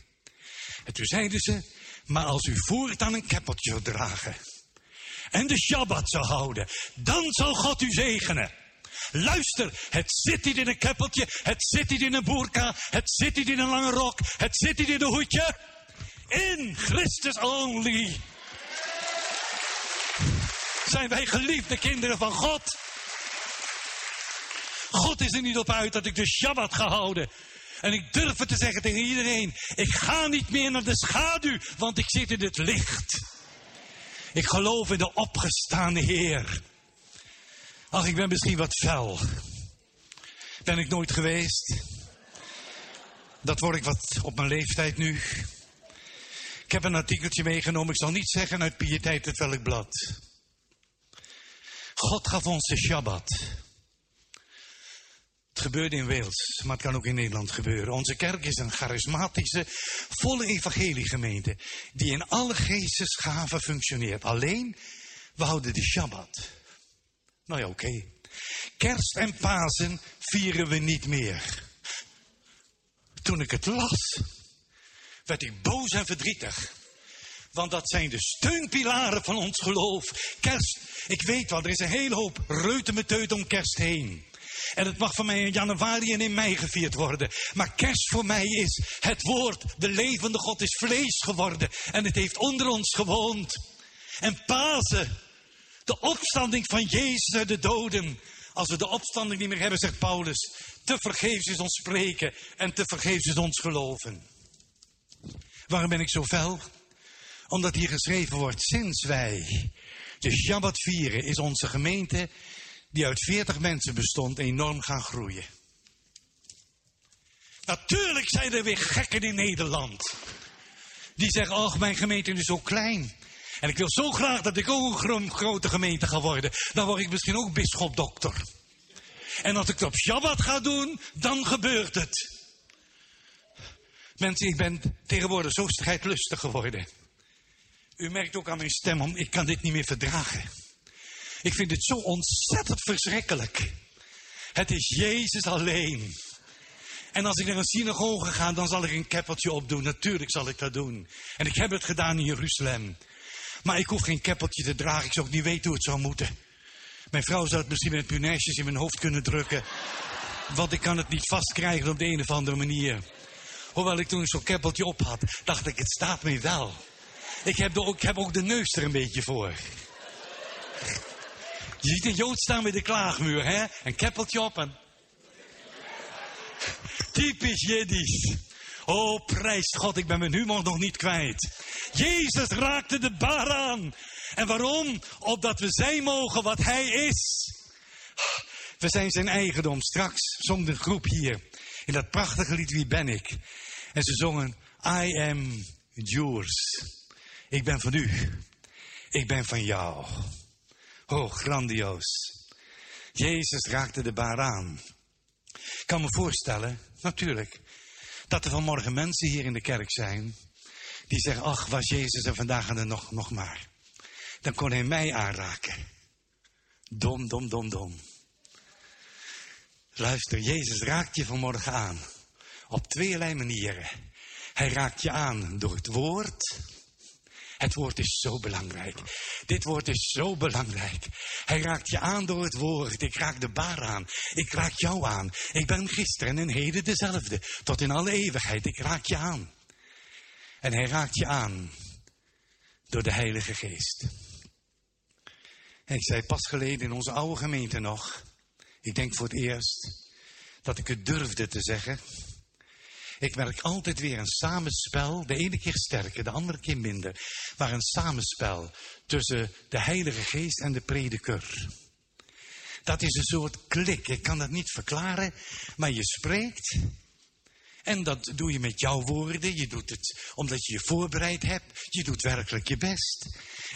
En toen zeiden ze, maar als u voortaan een keppeltje zou dragen en de Shabbat zou houden, dan zal God u zegenen. Luister, het zit niet in een keppeltje, het zit niet in een boerka, het zit niet in een lange rok, het zit niet in een hoedje. In Christus only zijn wij geliefde kinderen van God. God is er niet op uit dat ik de Shabbat ga houden. En ik durf het te zeggen tegen iedereen. Ik ga niet meer naar de schaduw, want ik zit in het licht. Ik geloof in de opgestaande Heer. Ach, ik ben misschien wat fel. Ben ik nooit geweest. Dat word ik wat op mijn leeftijd nu. Ik heb een artikeltje meegenomen. Ik zal niet zeggen uit Pietijd het welk blad. God gaf ons de Shabbat. Het gebeurde in Wales, maar het kan ook in Nederland gebeuren. Onze kerk is een charismatische, volle evangeliegemeente die in alle geestesgaven functioneert. Alleen, we houden de Shabbat. Nou ja, oké. Kerst en Pasen vieren we niet meer. Toen ik het las, werd ik boos en verdrietig. Want dat zijn de steunpilaren van ons geloof. Kerst, ik weet wel, er is een hele hoop reutemeteut om kerst heen. En het mag van mij in januari en in mei gevierd worden. Maar kerst voor mij is het woord, de levende God is vlees geworden. En het heeft onder ons gewoond. En Pasen, de opstanding van Jezus de doden. Als we de opstanding niet meer hebben, zegt Paulus, te vergeefs is ons spreken en te vergeefs is ons geloven. Waarom ben ik zo fel? Omdat hier geschreven wordt, sinds wij de Shabbat vieren, is onze gemeente, die uit 40 mensen bestond, enorm gaan groeien. Natuurlijk zijn er weer gekken in Nederland. Die zeggen, ach, mijn gemeente is zo klein. En ik wil zo graag dat ik ook een gro- grote gemeente ga worden. Dan word ik misschien ook bischop-dokter. En als ik het op Shabbat ga doen, dan gebeurt het. Mensen, ik ben tegenwoordig zo strijdlustig geworden. U merkt ook aan mijn stem, ik kan dit niet meer verdragen. Ik vind het zo ontzettend verschrikkelijk. Het is Jezus alleen. En als ik naar een synagoge ga, dan zal ik een keppeltje opdoen. Natuurlijk zal ik dat doen. En ik heb het gedaan in Jeruzalem. Maar ik hoef geen keppeltje te dragen. Ik zou ook niet weten hoe het zou moeten. Mijn vrouw zou het misschien met punaisjes in mijn hoofd kunnen drukken. Want ik kan het niet vastkrijgen op de een of andere manier. Hoewel ik toen zo'n keppeltje op had, dacht ik, het staat me wel. Ik heb, de, ik heb ook de neus er een beetje voor. Je ziet een Jood staan bij de klaagmuur, hè? Een keppeltje op en... Typisch Jiddisch. Oh, prijs God, ik ben mijn humor nog niet kwijt. Jezus raakte de bar aan. En waarom? Opdat we zijn mogen wat hij is. We zijn zijn eigendom. Straks zong de groep hier in dat prachtige lied Wie ben ik? En ze zongen I am yours. Ik ben van u. Ik ben van jou. Oh, grandioos. Jezus raakte de baar aan. Ik kan me voorstellen, natuurlijk, dat er vanmorgen mensen hier in de kerk zijn die zeggen, ach, was Jezus er vandaag en er nog, nog maar. Dan kon hij mij aanraken. Dom, dom, dom, dom. Luister, Jezus raakt je vanmorgen aan. Op tweeërlei manieren. Hij raakt je aan door het woord. Het woord is zo belangrijk. Dit woord is zo belangrijk. Hij raakt je aan door het woord. Ik raak de baar aan. Ik raak jou aan. Ik ben gisteren en heden dezelfde. Tot in alle eeuwigheid. Ik raak je aan. En hij raakt je aan door de Heilige Geest. En ik zei pas geleden in onze oude gemeente nog. Ik denk voor het eerst dat ik het durfde te zeggen. Ik merk altijd weer een samenspel, de ene keer sterker, de andere keer minder. Maar een samenspel tussen de Heilige Geest en de prediker. Dat is een soort klik, ik kan dat niet verklaren, maar je spreekt. En dat doe je met jouw woorden, je doet het omdat je je voorbereid hebt, je doet werkelijk je best.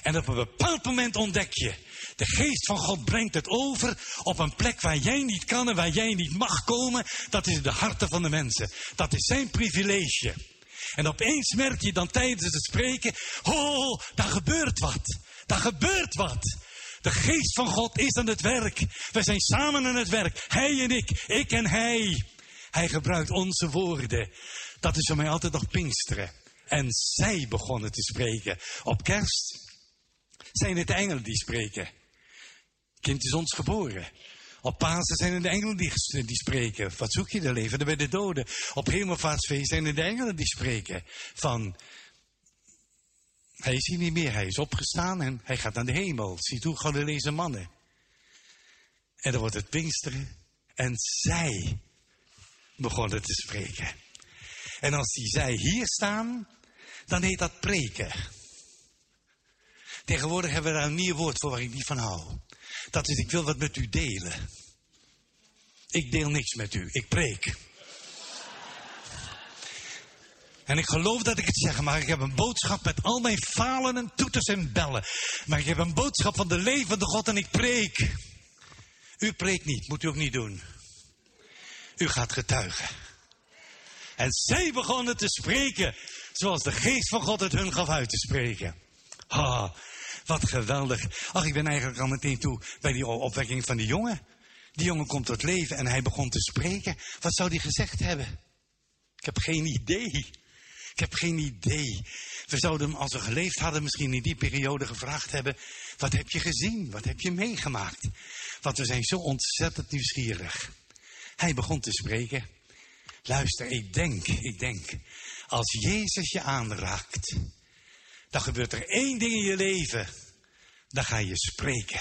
En op een bepaald moment ontdek je, de geest van God brengt het over op een plek waar jij niet kan en waar jij niet mag komen. Dat is de harten van de mensen. Dat is zijn privilege. En opeens merk je dan tijdens het spreken, oh, daar gebeurt wat. Daar gebeurt wat. De geest van God is aan het werk. We zijn samen aan het werk. Hij en ik, ik en hij. Hij gebruikt onze woorden. Dat is voor mij altijd nog Pinksteren. En zij begonnen te spreken. Op kerst zijn het de engelen die spreken. Kind is ons geboren. Op Pasen zijn het de engelen die, die spreken. Wat zoek je? De leven bij de doden. Op Hemelvaartsfeest zijn het de engelen die spreken. Van, hij is hier niet meer. Hij is opgestaan en hij gaat naar de hemel. Ziet hoe Galileese mannen. En dan wordt het Pinksteren. En zij begonnen te spreken. En als die zij hier staan, dan heet dat preken. Tegenwoordig hebben we daar een nieuw woord voor waar ik niet van hou. Dat is, ik wil wat met u delen. Ik deel niks met u, ik preek. En ik geloof dat ik het zeg, maar ik heb een boodschap met al mijn falen en toeters en bellen. Maar ik heb een boodschap van de levende God en ik preek. U preekt niet, moet u ook niet doen. U gaat getuigen. En zij begonnen te spreken zoals de geest van God het hun gaf uit te spreken. Ha, wat geweldig. Ach, ik ben eigenlijk al meteen toe bij die opwekking van die jongen. Die jongen komt tot leven en hij begon te spreken. Wat zou hij gezegd hebben? Ik heb geen idee. Ik heb geen idee. We zouden hem, als we geleefd hadden, misschien in die periode gevraagd hebben: Wat heb je gezien? Wat heb je meegemaakt? Want we zijn zo ontzettend nieuwsgierig. Hij begon te spreken. Luister, ik denk, ik denk, als Jezus je aanraakt, dan gebeurt er één ding in je leven. Dan ga je spreken.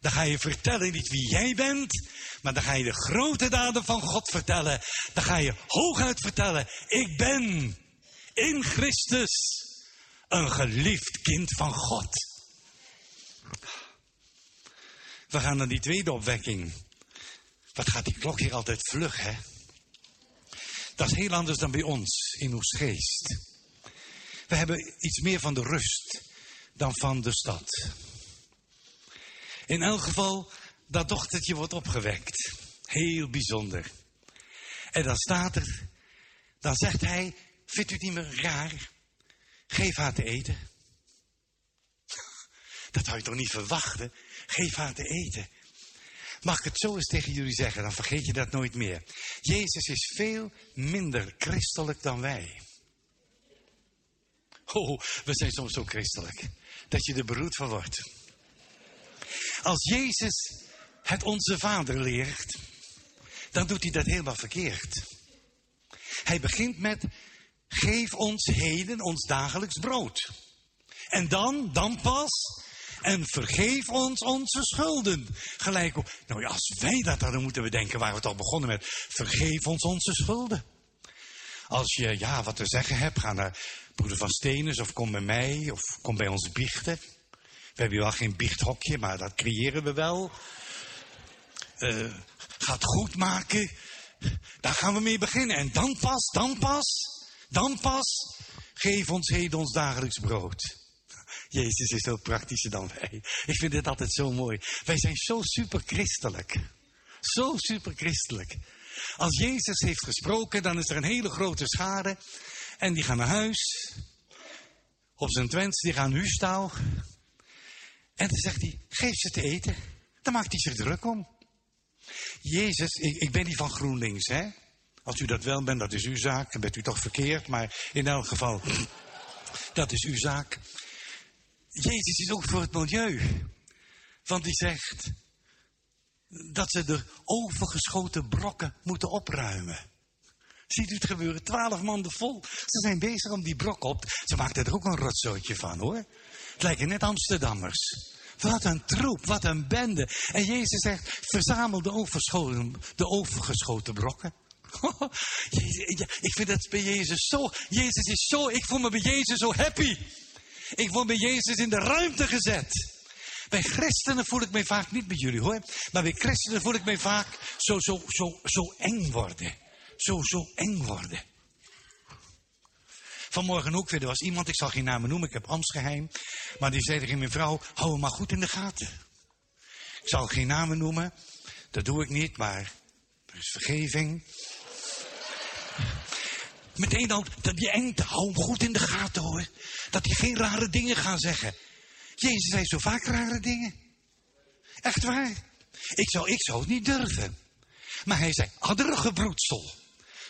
Dan ga je vertellen niet wie jij bent, maar dan ga je de grote daden van God vertellen. Dan ga je hooguit vertellen, ik ben in Christus een geliefd kind van God. We gaan naar die tweede opwekking. Wat gaat die klok hier altijd vlug, hè? Dat is heel anders dan bij ons in Oostgeest. We hebben iets meer van de rust dan van de stad. In elk geval, dat dochtertje wordt opgewekt. Heel bijzonder. En dan staat er, dan zegt hij, vindt u het niet meer raar? Geef haar te eten. Dat zou je toch niet verwachten? Geef haar te eten. Mag ik het zo eens tegen jullie zeggen, dan vergeet je dat nooit meer. Jezus is veel minder christelijk dan wij. Oh, we zijn soms zo christelijk dat je er beroerd van wordt. Als Jezus het onze Vader leert, dan doet hij dat helemaal verkeerd. Hij begint met, geef ons heden ons dagelijks brood. En dan, dan pas, en vergeef ons onze schulden. Gelijk op, nou ja, als wij dat hadden moeten we denken, waar we het al begonnen met, vergeef ons onze schulden. Als je ja, wat te zeggen hebt, ga naar broeder van Stenens of kom bij mij of kom bij ons biechten. We hebben wel geen biechthokje, maar dat creëren we wel. Uh, ga het goed maken. Daar gaan we mee beginnen. En dan pas, dan pas, dan pas. Geef ons heden ons dagelijks brood. Jezus is veel praktischer dan wij. Ik vind dit altijd zo mooi. Wij zijn zo super christelijk. Zo super christelijk. Als Jezus heeft gesproken, dan is er een hele grote schade. En die gaan naar huis. Op zijn twents, die gaan huistaal. En dan zegt hij, geef ze te eten. Dan maakt hij zich druk om. Jezus, ik, ik ben niet van GroenLinks, hè. Als u dat wel bent, dat is uw zaak. Dan bent u toch verkeerd. Maar in elk geval, dat is uw zaak. Jezus is ook voor het milieu. Want die zegt dat ze de overgeschoten brokken moeten opruimen. Ziet u het gebeuren? Twaalf manden vol. Ze zijn bezig om die brok op. Ze maakten er ook een rotzootje van hoor. Het lijken net Amsterdammers. Wat een troep, wat een bende. En Jezus zegt, verzamel de overgeschoten, de overgeschoten brokken. Ik vind dat bij Jezus zo, Jezus is zo, ik voel me bij Jezus zo happy. Ik word bij Jezus in de ruimte gezet. Bij christenen voel ik mij vaak, niet bij jullie hoor, maar bij christenen voel ik mij vaak zo, zo, zo, zo eng worden. Zo, zo eng worden. Vanmorgen ook weer, er was iemand, ik zal geen namen noemen, ik heb ambtsgeheim. Maar die zei tegen mijn vrouw, hou hem maar goed in de gaten. Ik zal geen namen noemen, dat doe ik niet, maar er is vergeving. Meteen dan, dat die engte, hou hem goed in de gaten hoor. Dat hij geen rare dingen gaat zeggen. Jezus zei zo vaak rare dingen. Echt waar. Ik zou, ik zou het niet durven. Maar hij zei, adderige broedsel.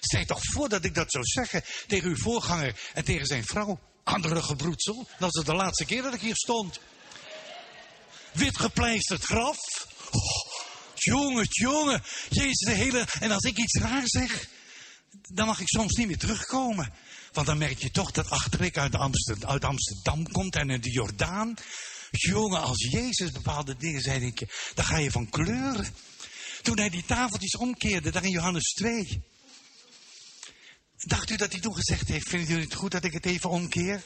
Stel toch voordat ik dat zou zeggen tegen uw voorganger en tegen zijn vrouw. Adderige broedsel. Dat was de laatste keer dat ik hier stond. Wit gepleisterd graf. Oh, jongen, jongen. Jezus, de hele... En als ik iets raar zeg, dan mag ik soms niet meer terugkomen. Want dan merk je toch dat achterik uit Amsterdam, uit Amsterdam komt en in de Jordaan. Jongen, als Jezus bepaalde dingen zei, denk je, dan ga je van kleuren. Toen hij die tafeltjes omkeerde, daar in Johannes 2. Dacht u dat hij toen gezegd heeft, vinden jullie het goed dat ik het even omkeer?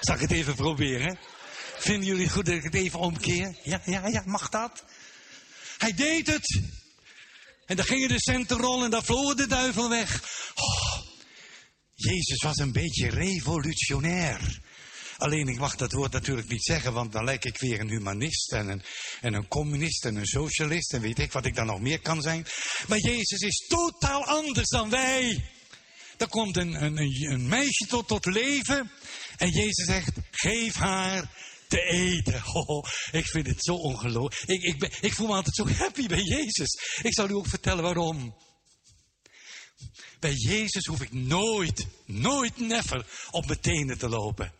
Zal ik het even proberen? Vinden jullie het goed dat ik het even omkeer? Ja, ja, ja, mag dat? Hij deed het. En dan gingen de centen rollen en dan vlogen de duivel weg. Oh, Jezus was een beetje revolutionair. Alleen ik mag dat woord natuurlijk niet zeggen, want dan lijk ik weer een humanist en een, en een communist en een socialist en weet ik wat ik dan nog meer kan zijn. Maar Jezus is totaal anders dan wij. Er komt een, een, een meisje tot, tot leven en Jezus zegt, geef haar te eten. Oh, ik vind het zo ongelooflijk. Ik, ik, ik voel me altijd zo happy bij Jezus. Ik zal u ook vertellen waarom. Bij Jezus hoef ik nooit, nooit, never op mijn tenen te lopen.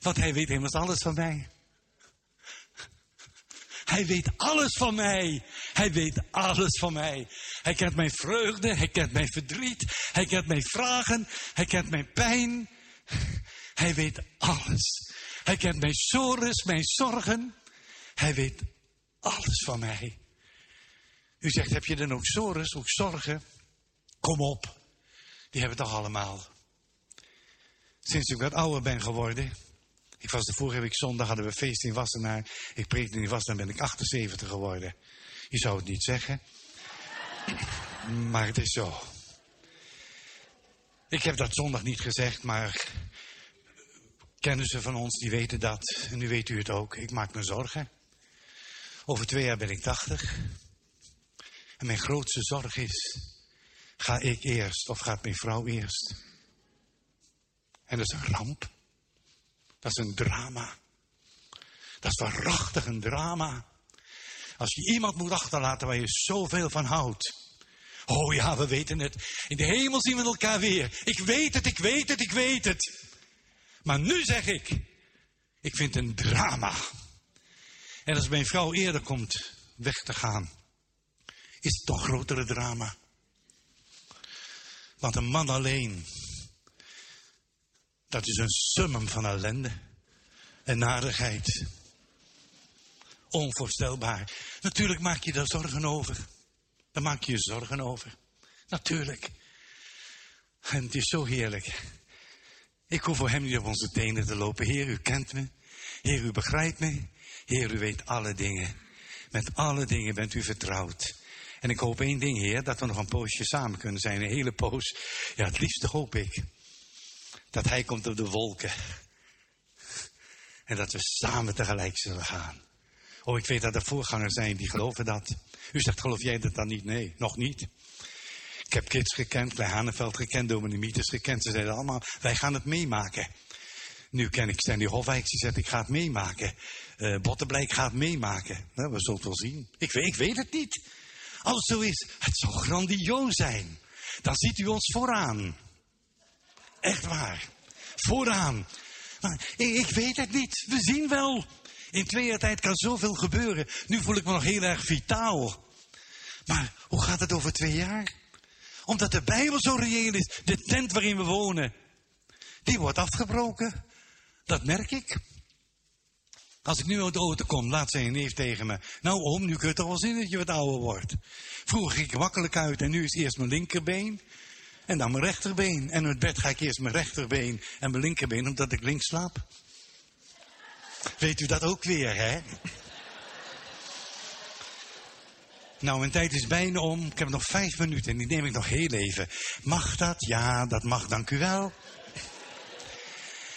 Want hij weet immers alles van mij. Hij weet alles van mij. Hij weet alles van mij. Hij kent mijn vreugde, hij kent mijn verdriet, hij kent mijn vragen, hij kent mijn pijn. Hij weet alles. Hij kent mijn sores, mijn zorgen. Hij weet alles van mij. U zegt, heb je dan ook sores, ook zorgen? Kom op, die hebben het toch allemaal. Sinds ik wat ouder ben geworden. Ik was de vorige week zondag, hadden we feest in Wassenaar. Ik preekte in Wassenaar, ben ik 78 geworden. Je zou het niet zeggen. Maar het is zo. Ik heb dat zondag niet gezegd, maar kennissen van ons die weten dat. En nu weet u het ook. Ik maak me zorgen. Over twee jaar ben ik 80. En mijn grootste zorg is, ga ik eerst of gaat mijn vrouw eerst? En dat is een ramp. Dat is een drama. Dat is waarachtig een drama. Als je iemand moet achterlaten waar je zoveel van houdt. Oh ja, we weten het. In de hemel zien we elkaar weer. Ik weet het, ik weet het, ik weet het. Maar nu zeg ik, ik vind een drama. En als mijn vrouw eerder komt weg te gaan, is het toch grotere drama. Want een man alleen, dat is een summum van ellende en narigheid. Onvoorstelbaar. Natuurlijk maak je daar zorgen over. Daar maak je je zorgen over. Natuurlijk. En het is zo heerlijk. Ik hoef voor hem niet op onze tenen te lopen. Heer, u kent me. Heer, u begrijpt me. Heer, u weet alle dingen. Met alle dingen bent u vertrouwd. En ik hoop één ding, Heer, dat we nog een poosje samen kunnen zijn. Een hele poos. Ja, het liefste hoop ik. Dat hij komt op de wolken. En dat we samen tegelijk zullen gaan. Oh, ik weet dat er voorgangers zijn die geloven dat. U zegt, geloof jij dat dan niet? Nee, nog niet. Ik heb kids gekend, bij Haneveld gekend, Dominieters gekend. Ze zeiden allemaal, wij gaan het meemaken. Nu ken ik Stanley Hofwijk, die zegt ik ga het meemaken. Eh Bottenblijk gaat meemaken. Nou, we zullen het wel zien. Ik weet, ik weet het niet. Als het zo is, het zou grandioos zijn. Dan ziet u ons vooraan. Echt waar. Vooraan. Ik, ik weet het niet. We zien wel. In twee jaar tijd kan zoveel gebeuren. Nu voel ik me nog heel erg vitaal. Maar hoe gaat het over twee jaar? Omdat de Bijbel zo reëel is. De tent waarin we wonen. Die wordt afgebroken. Dat merk ik. Als ik nu uit de auto kom, laat zijn neef tegen me. Nou oom, nu kun je toch wel zien dat je wat ouder wordt. Vroeger ging ik makkelijk uit en nu is eerst mijn linkerbeen. En dan mijn rechterbeen. En uit bed ga ik eerst mijn rechterbeen en mijn linkerbeen, omdat ik links slaap. Weet u dat ook weer, hè? Nou, mijn tijd is bijna om. Ik heb nog vijf minuten en die neem ik nog heel even. Mag dat? Ja, dat mag, dank u wel.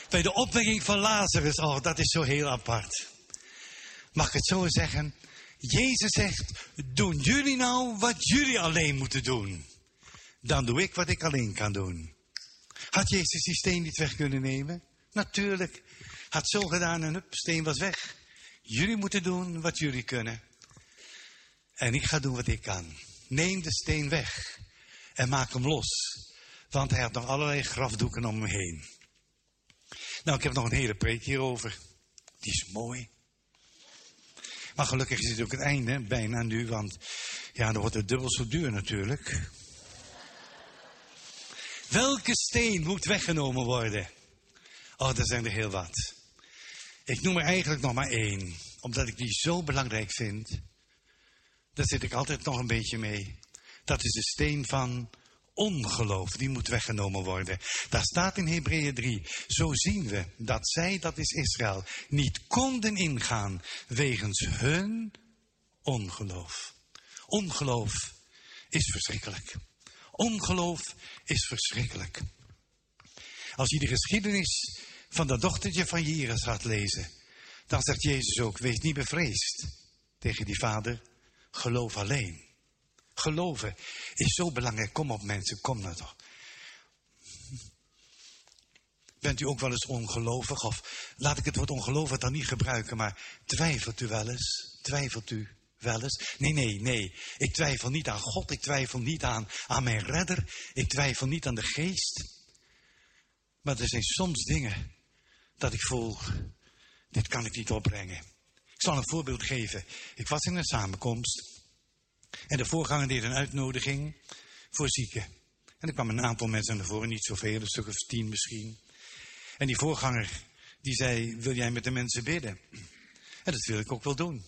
Bij de opwekking van Lazarus, oh, dat is zo heel apart. Mag ik het zo zeggen? Jezus zegt, doen jullie nou wat jullie alleen moeten doen? Dan doe ik wat ik alleen kan doen. Had Jezus die steen niet weg kunnen nemen? Natuurlijk. Had zo gedaan en hup, steen was weg. Jullie moeten doen wat jullie kunnen. En ik ga doen wat ik kan. Neem de steen weg en maak hem los. Want hij had nog allerlei grafdoeken om hem heen. Nou, ik heb nog een hele preek hierover. Die is mooi. Maar gelukkig is het ook het einde, bijna nu, want ja, dan wordt het dubbel zo duur natuurlijk. Welke steen moet weggenomen worden? Oh, er zijn er heel wat. Ik noem er eigenlijk nog maar één, omdat ik die zo belangrijk vind. Daar zit ik altijd nog een beetje mee. Dat is de steen van ongeloof, die moet weggenomen worden. Daar staat in Hebreeën 3, zo zien we dat zij, dat is Israël, niet konden ingaan wegens hun ongeloof. Ongeloof is verschrikkelijk. Ongeloof is verschrikkelijk. Als je de geschiedenis van dat dochtertje van Jezus gaat lezen, dan zegt Jezus ook, wees niet bevreesd tegen die vader, geloof alleen. Geloven is zo belangrijk. Kom op mensen, kom nou toch. Bent u ook wel eens ongelovig? Of laat ik het woord ongelovig dan niet gebruiken, maar twijfelt u wel eens? Twijfelt u wel eens? Nee, nee, nee. Ik twijfel niet aan God. Ik twijfel niet aan, aan mijn redder. Ik twijfel niet aan de geest. Maar er zijn soms dingen dat ik voel, dit kan ik niet opbrengen. Ik zal een voorbeeld geven. Ik was in een samenkomst. En de voorganger deed een uitnodiging voor zieken. En er kwam een aantal mensen naar voren, niet zoveel, een stuk of tien misschien. En die voorganger, die zei, wil jij met de mensen bidden? En dat wil ik ook wel doen.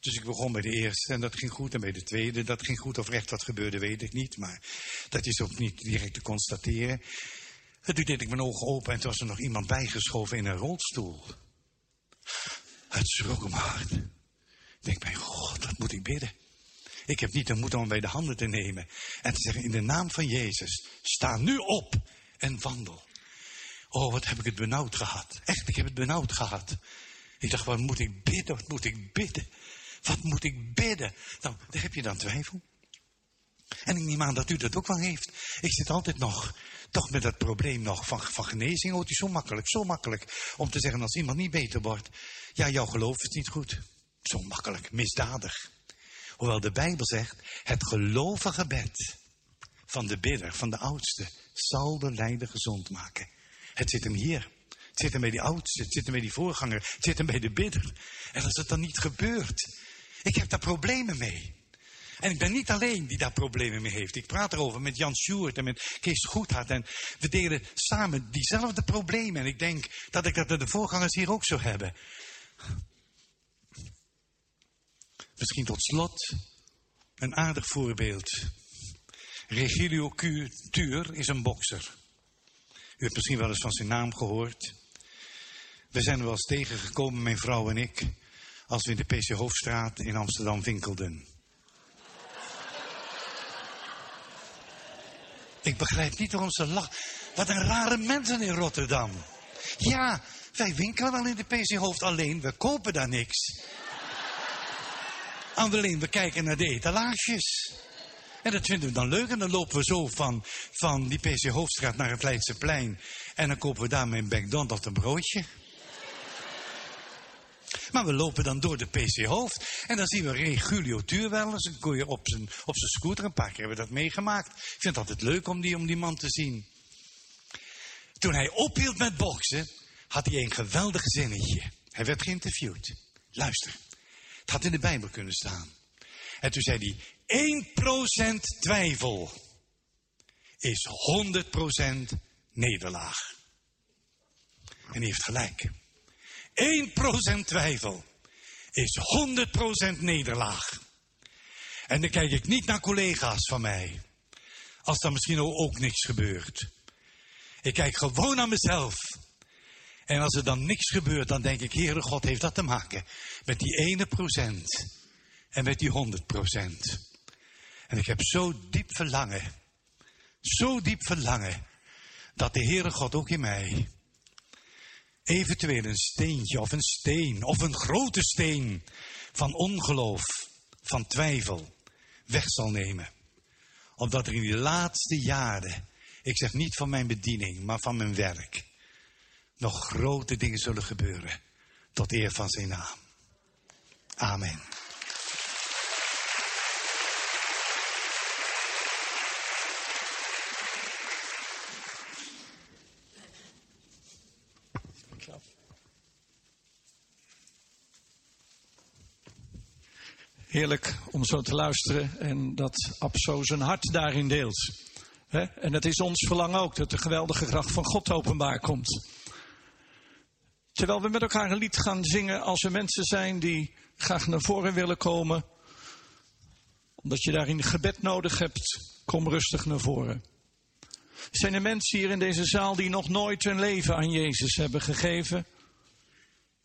Dus ik begon bij de eerste en dat ging goed. En bij de tweede, dat ging goed. Of recht wat gebeurde, weet ik niet. Maar dat is ook niet direct te constateren. En toen deed ik mijn ogen open en toen was er nog iemand bijgeschoven in een rolstoel. Het schrok me hard. Ik denk, mijn god, wat moet ik bidden? Ik heb niet de moed om hem bij de handen te nemen. En te zeggen, in de naam van Jezus, sta nu op en wandel. Oh, wat heb ik het benauwd gehad. Echt, ik heb het benauwd gehad. Ik dacht, wat moet ik bidden? Wat moet ik bidden? Wat moet ik bidden? Nou, daar heb je dan twijfel. En ik neem aan dat u dat ook wel heeft. Ik zit altijd nog, toch met dat probleem nog van, van genezing. Oh, het is zo makkelijk, zo makkelijk. Om te zeggen als iemand niet beter wordt. Ja, jouw geloof is niet goed. Zo makkelijk, misdadig. Hoewel de Bijbel zegt, het gelovige bed van de bidder, van de oudste, zal de lijden gezond maken. Het zit hem hier. Het zit hem bij die oudste, het zit hem bij die voorganger, het zit hem bij de bidder. En als het dan niet gebeurt, ik heb daar problemen mee. En ik ben niet alleen die daar problemen mee heeft. Ik praat erover met Jan Sjoerd en met Kees Goedhart. En we delen samen diezelfde problemen. En ik denk dat ik dat de voorgangers hier ook zou hebben. Misschien tot slot een aardig voorbeeld. Regilio Tuur is een bokser. U hebt misschien wel eens van zijn naam gehoord. We zijn er wel eens tegengekomen, mijn vrouw en ik, als we in de PC Hoofdstraat in Amsterdam winkelden. Ik begrijp niet waarom ze lachen. Wat een rare mensen in Rotterdam. Ja, wij winkelen wel in de PC Hoofd alleen, we kopen daar niks. Alleen, we kijken naar de etalages. En dat vinden we dan leuk. En dan lopen we zo van, van die PC Hoofdstraat naar het Leidseplein. En dan kopen we daar met een McDonald's een broodje. Maar we lopen dan door de PC Hoofd. En dan zien we Regulio Tuur wel eens. Kon je op zijn, op zijn scooter. Een paar keer hebben we dat meegemaakt. Ik vind het altijd leuk om die, om die man te zien. Toen hij ophield met boksen, had hij een geweldig zinnetje. Hij werd geïnterviewd. Luister, het had in de Bijbel kunnen staan. En toen zei hij, 1% twijfel is 100% nederlaag. En hij heeft gelijk. 1% twijfel is 100% nederlaag. En dan kijk ik niet naar collega's van mij. Als er misschien ook niks gebeurt. Ik kijk gewoon naar mezelf. En als er dan niks gebeurt, dan denk ik, Heere God heeft dat te maken met die ene procent en met die honderd procent. En ik heb zo diep verlangen, zo diep verlangen, dat de Heere God ook in mij eventueel een steentje of een steen of een grote steen van ongeloof, van twijfel weg zal nemen. Omdat er in die laatste jaren, ik zeg niet van mijn bediening, maar van mijn werk, nog grote dingen zullen gebeuren tot eer van zijn naam. Amen. Heerlijk om zo te luisteren en dat Ab zo zijn hart daarin deelt. En het is ons verlangen ook dat de geweldige kracht van God openbaar komt. Terwijl we met elkaar een lied gaan zingen als er mensen zijn die graag naar voren willen komen. Omdat je daarin gebed nodig hebt, kom rustig naar voren. Zijn er mensen hier in deze zaal die nog nooit hun leven aan Jezus hebben gegeven?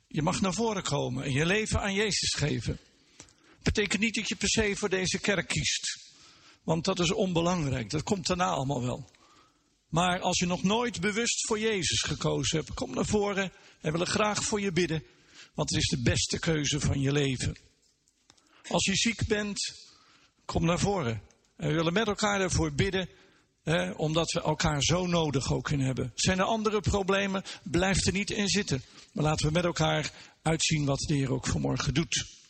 Je mag naar voren komen en je leven aan Jezus geven. Betekent niet dat je per se voor deze kerk kiest. Want dat is onbelangrijk. Dat komt daarna allemaal wel. Maar als je nog nooit bewust voor Jezus gekozen hebt, kom naar voren en we willen graag voor je bidden. Want het is de beste keuze van je leven. Als je ziek bent, kom naar voren. En we willen met elkaar ervoor bidden, hè, omdat we elkaar zo nodig ook in hebben. Zijn er andere problemen? Blijf er niet in zitten. Maar laten we met elkaar uitzien wat de Heer ook vanmorgen doet.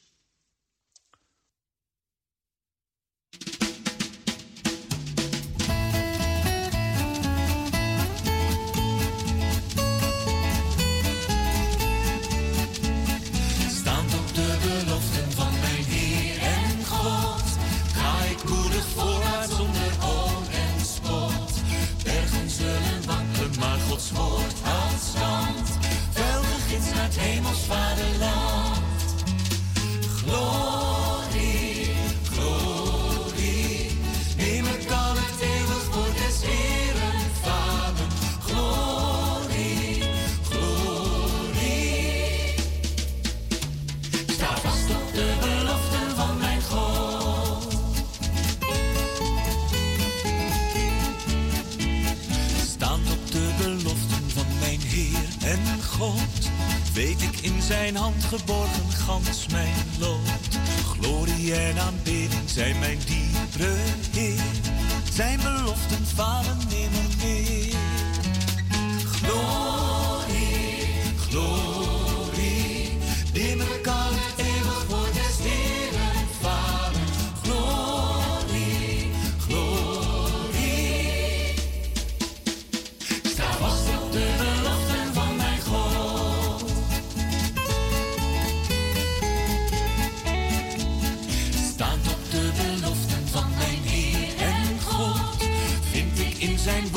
In zijn hand geborgen gans mijn lot. Glorie en aanbidding zijn mijn diepere Heer, zijn beloften falen nimmer meer. Glorie, zijn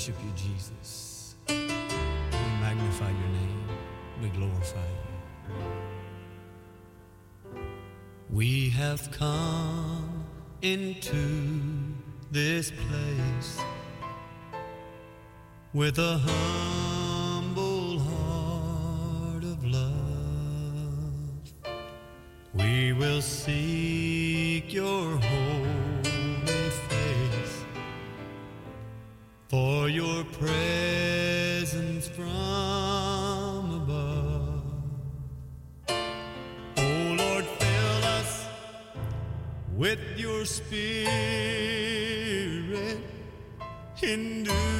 worship you, Jesus. We magnify your name. We glorify you. We have come into this place with a humble heart of love. We will see spirit in endures.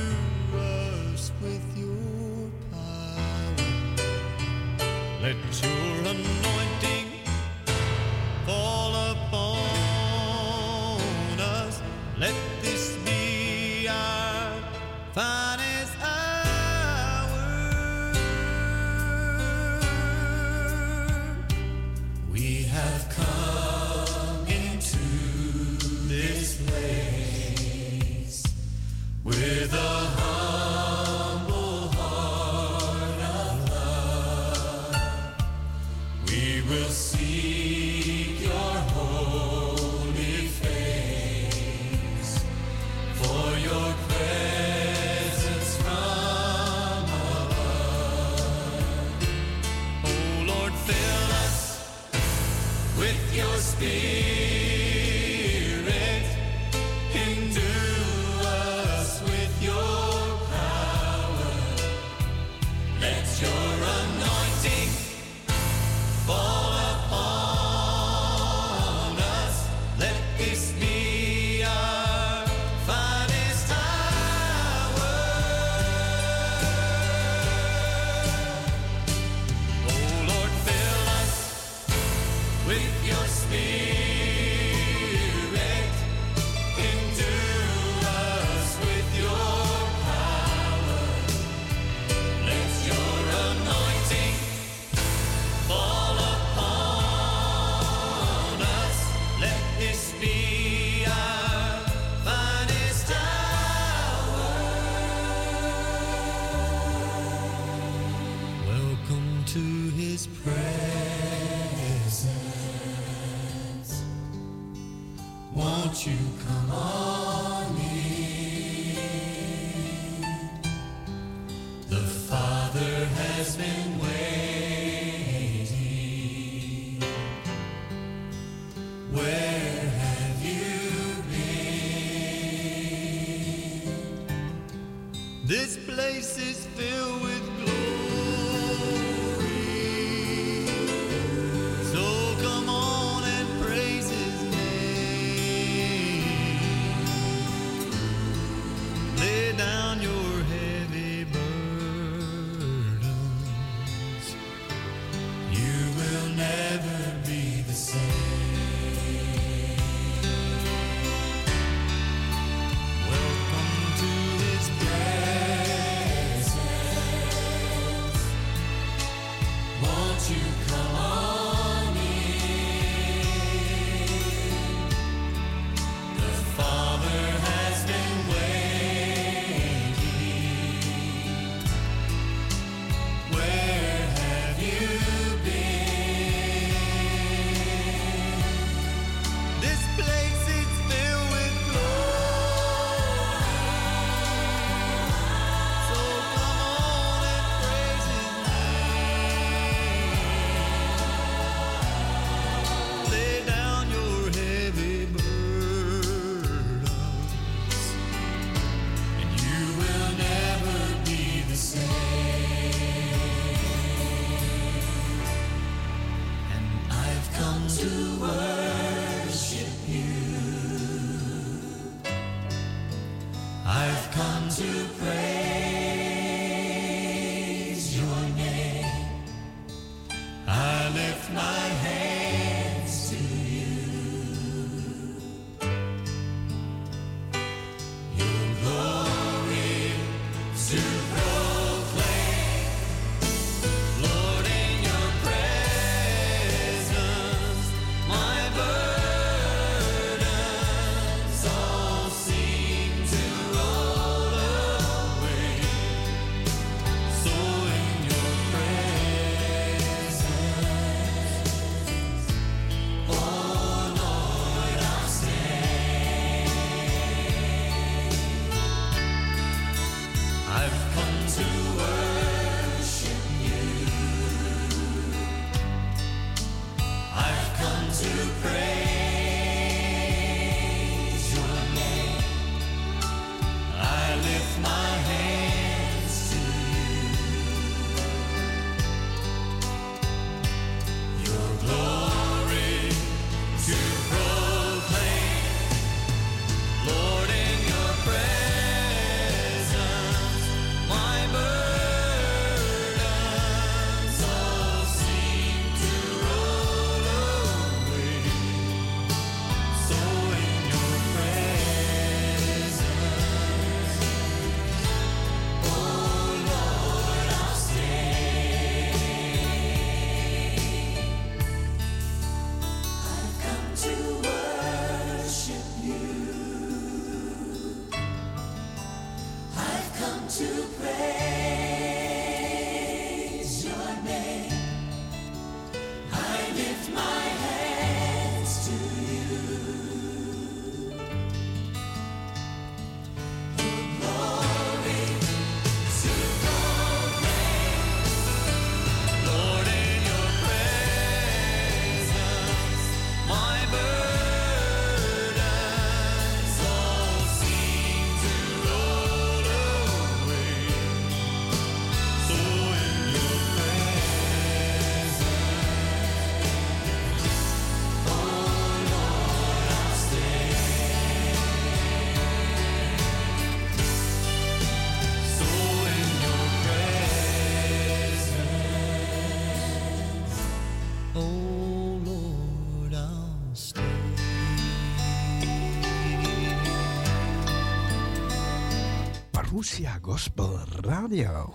Lucia Gospel Radio.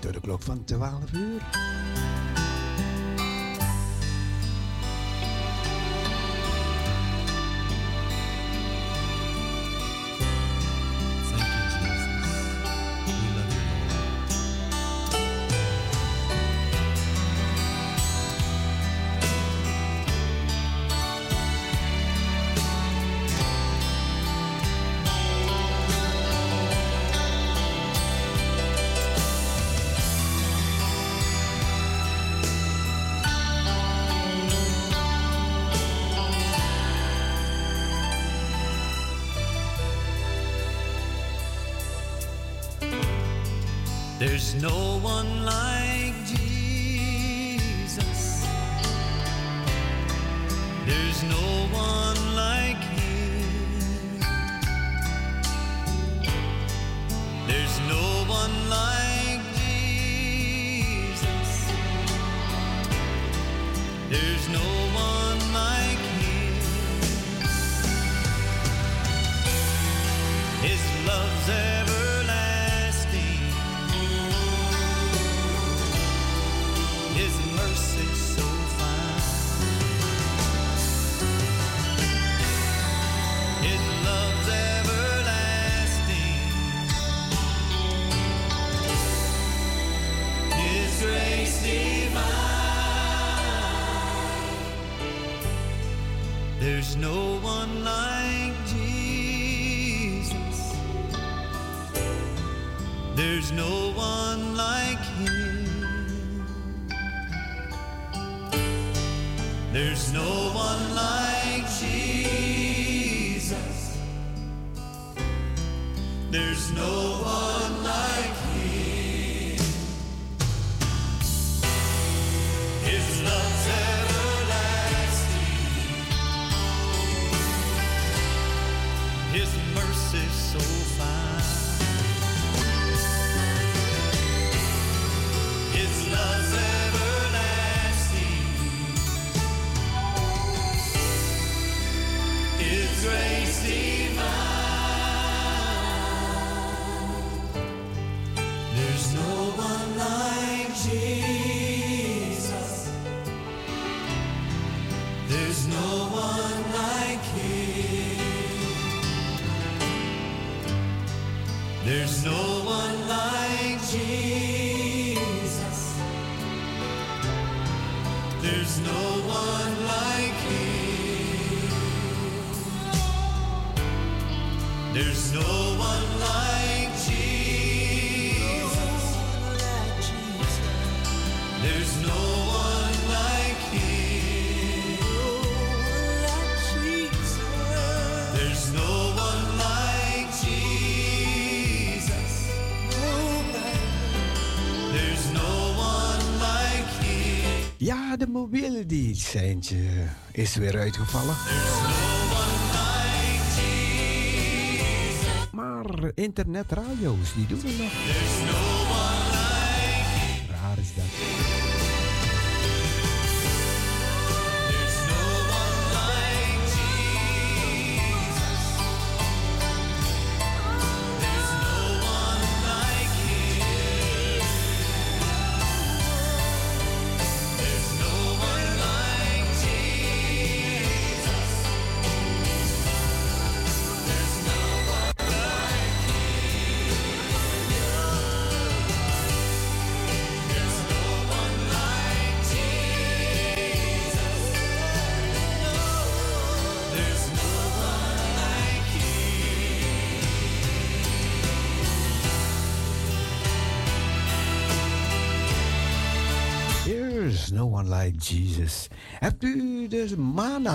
Door de klok van 12 uur. There's no one like There's no one like him. There's no one like Jesus. There's no one. Mobiele dienstseintje is weer uitgevallen. Maar internetradio's, die doen het nog.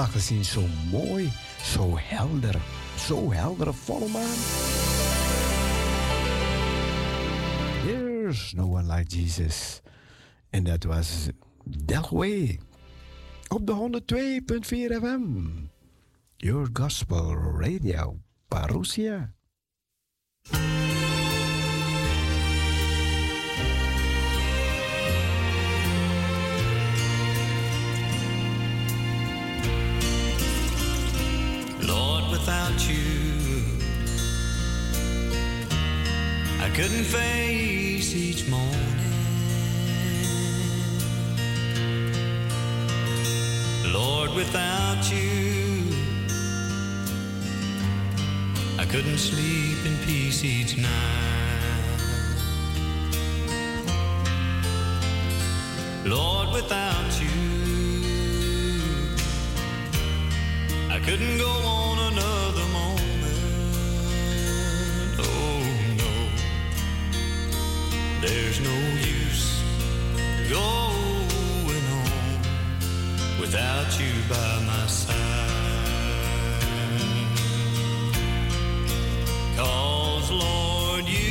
Gezien? Zo mooi, zo helder, zo heldere volle maan. There's no one like Jesus. En dat was Delway. Op de 102.4 FM. Your Gospel Radio. Parousia. Without you, I couldn't face each morning. Lord, without you, I couldn't sleep in peace each night. Lord, without you, couldn't go on another moment. Oh no, there's no use going on without you by my side. Cause Lord, you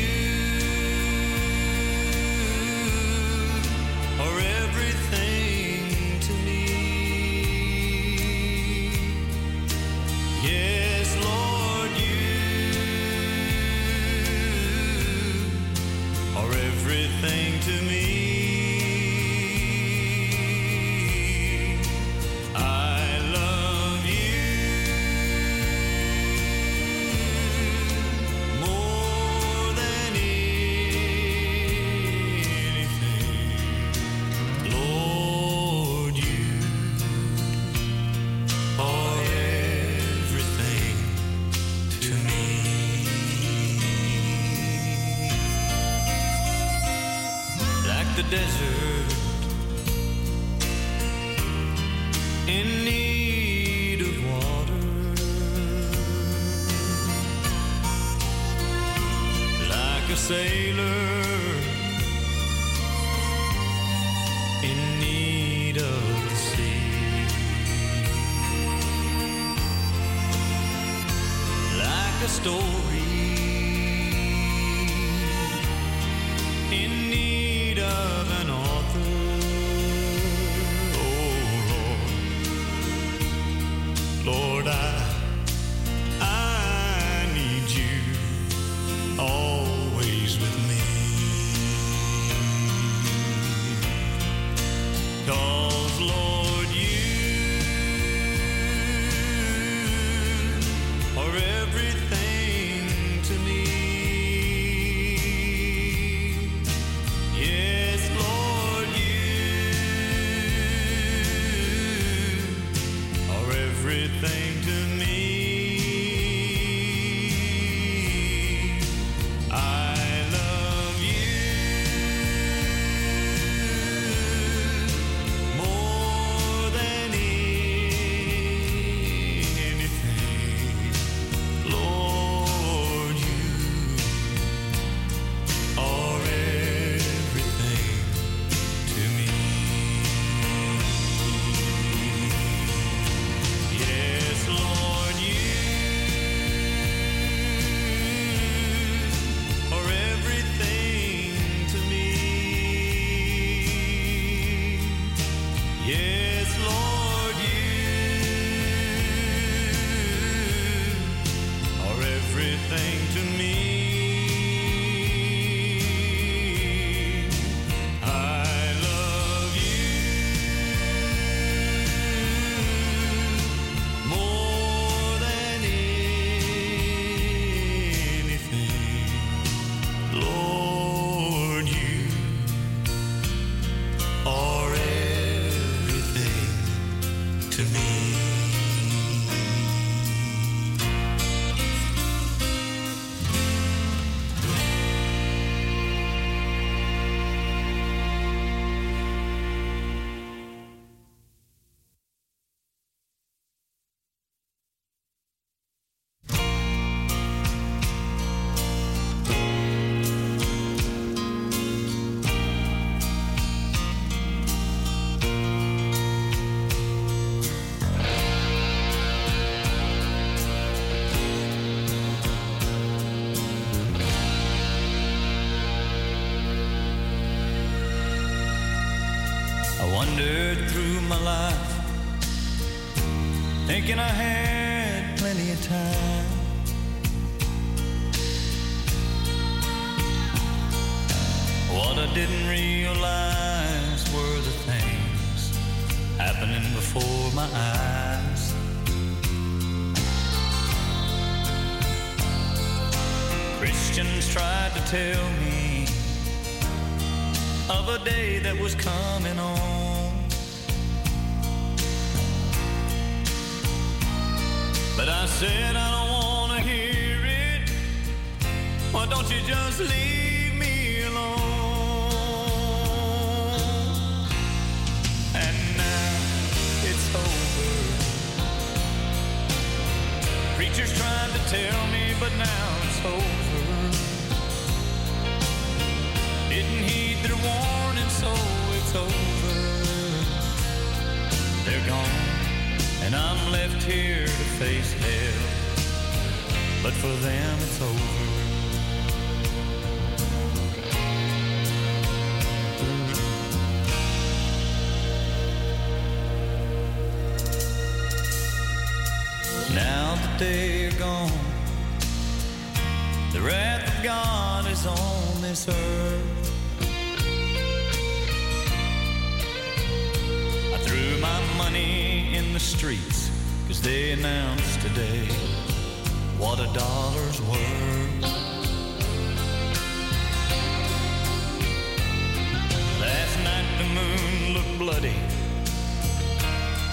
had plenty of time. What I didn't realize were the things happening before my eyes. Christians tried to tell me of a day that was coming on. said concern. I threw my money in the streets because they announced today what a dollar's worth. Last night the moon looked bloody.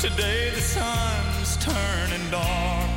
Today the sun's turning dark.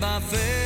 my face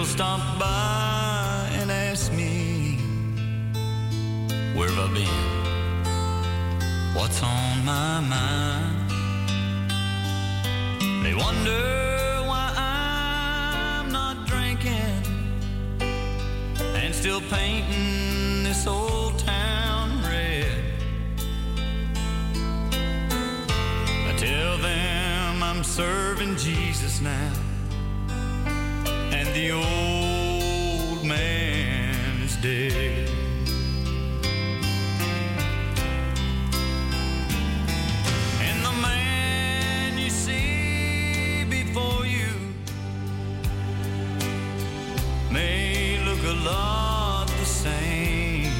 She'll stop by and ask me, Where have I been? What's on my mind? They wonder why I'm not drinking and still painting this old town red. I tell them I'm serving Jesus now the old man is dead. And the man you see before you may look a lot the same.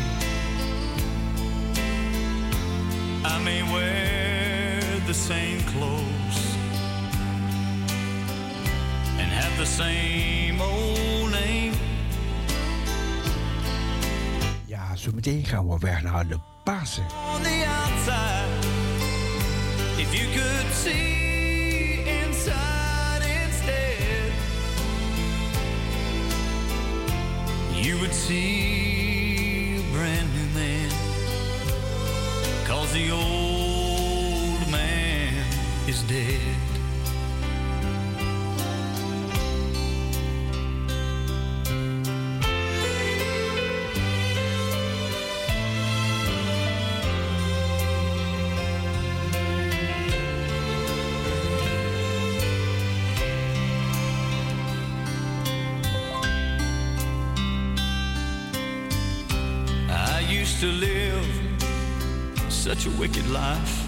I may wear the same clothes. the same Ja, Ja, zometeen gaan we weg naar de Pasen. On the outside, if you could see inside instead, you would see a brand new man. Cause the old man is dead. such a wicked life.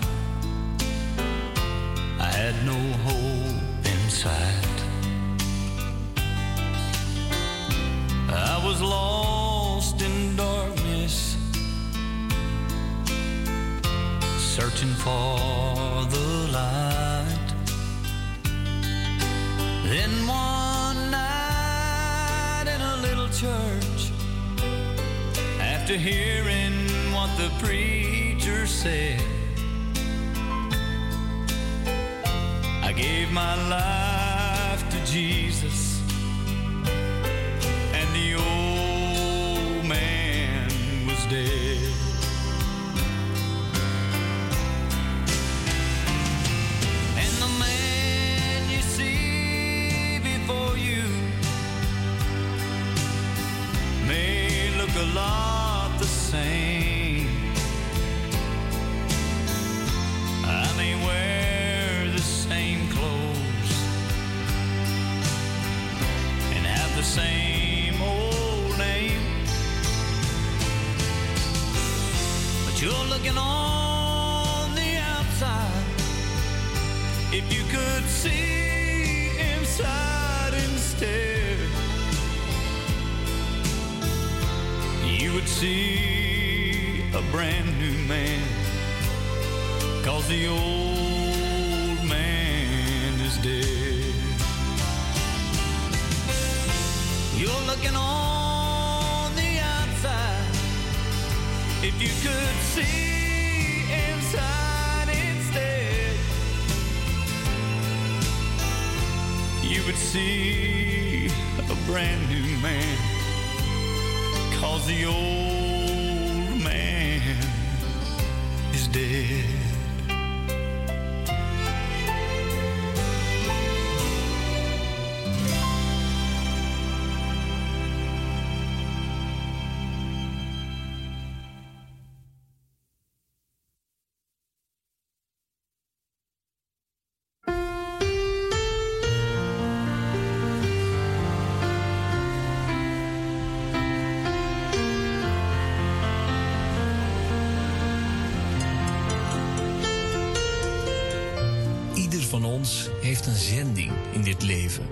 Heeft een zending in dit leven.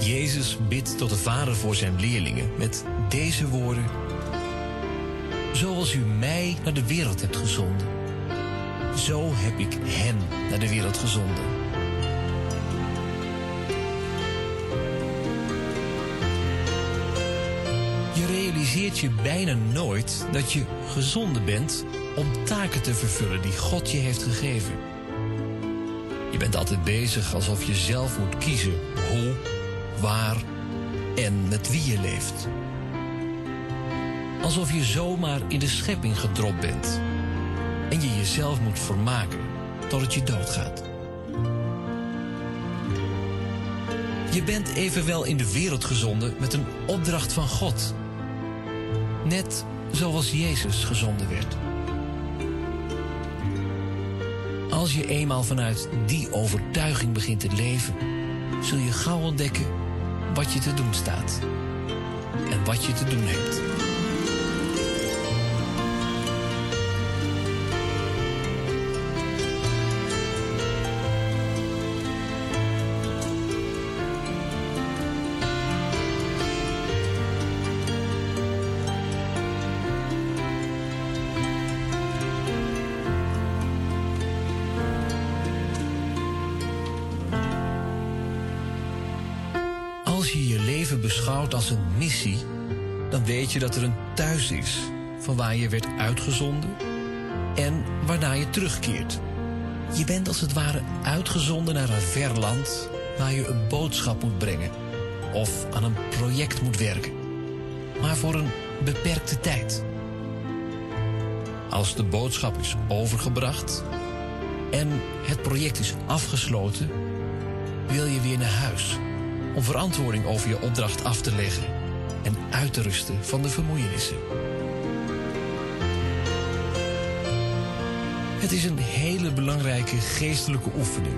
Jezus bidt tot de Vader voor zijn leerlingen met deze woorden. Zoals u mij naar de wereld hebt gezonden, zo heb ik hen naar de wereld gezonden. Je realiseert je bijna nooit dat je gezonden bent om taken te vervullen die God je heeft gegeven. Bent altijd bezig alsof je zelf moet kiezen hoe, waar en met wie je leeft. Alsof je zomaar in de schepping gedropt bent en je jezelf moet vermaken totdat je doodgaat. Je bent evenwel in de wereld gezonden met een opdracht van God. Net zoals Jezus gezonden werd. Als je eenmaal vanuit die overtuiging begint te leven, zul je gauw ontdekken wat je te doen staat en wat je te doen hebt. Als een missie, dan weet je dat er een thuis is van waar je werd uitgezonden en waarna je terugkeert. Je bent als het ware uitgezonden naar een ver land waar je een boodschap moet brengen of aan een project moet werken, maar voor een beperkte tijd. Als de boodschap is overgebracht en het project is afgesloten, wil je weer naar huis om verantwoording over je opdracht af te leggen en uit te rusten van de vermoeienissen. Het is een hele belangrijke geestelijke oefening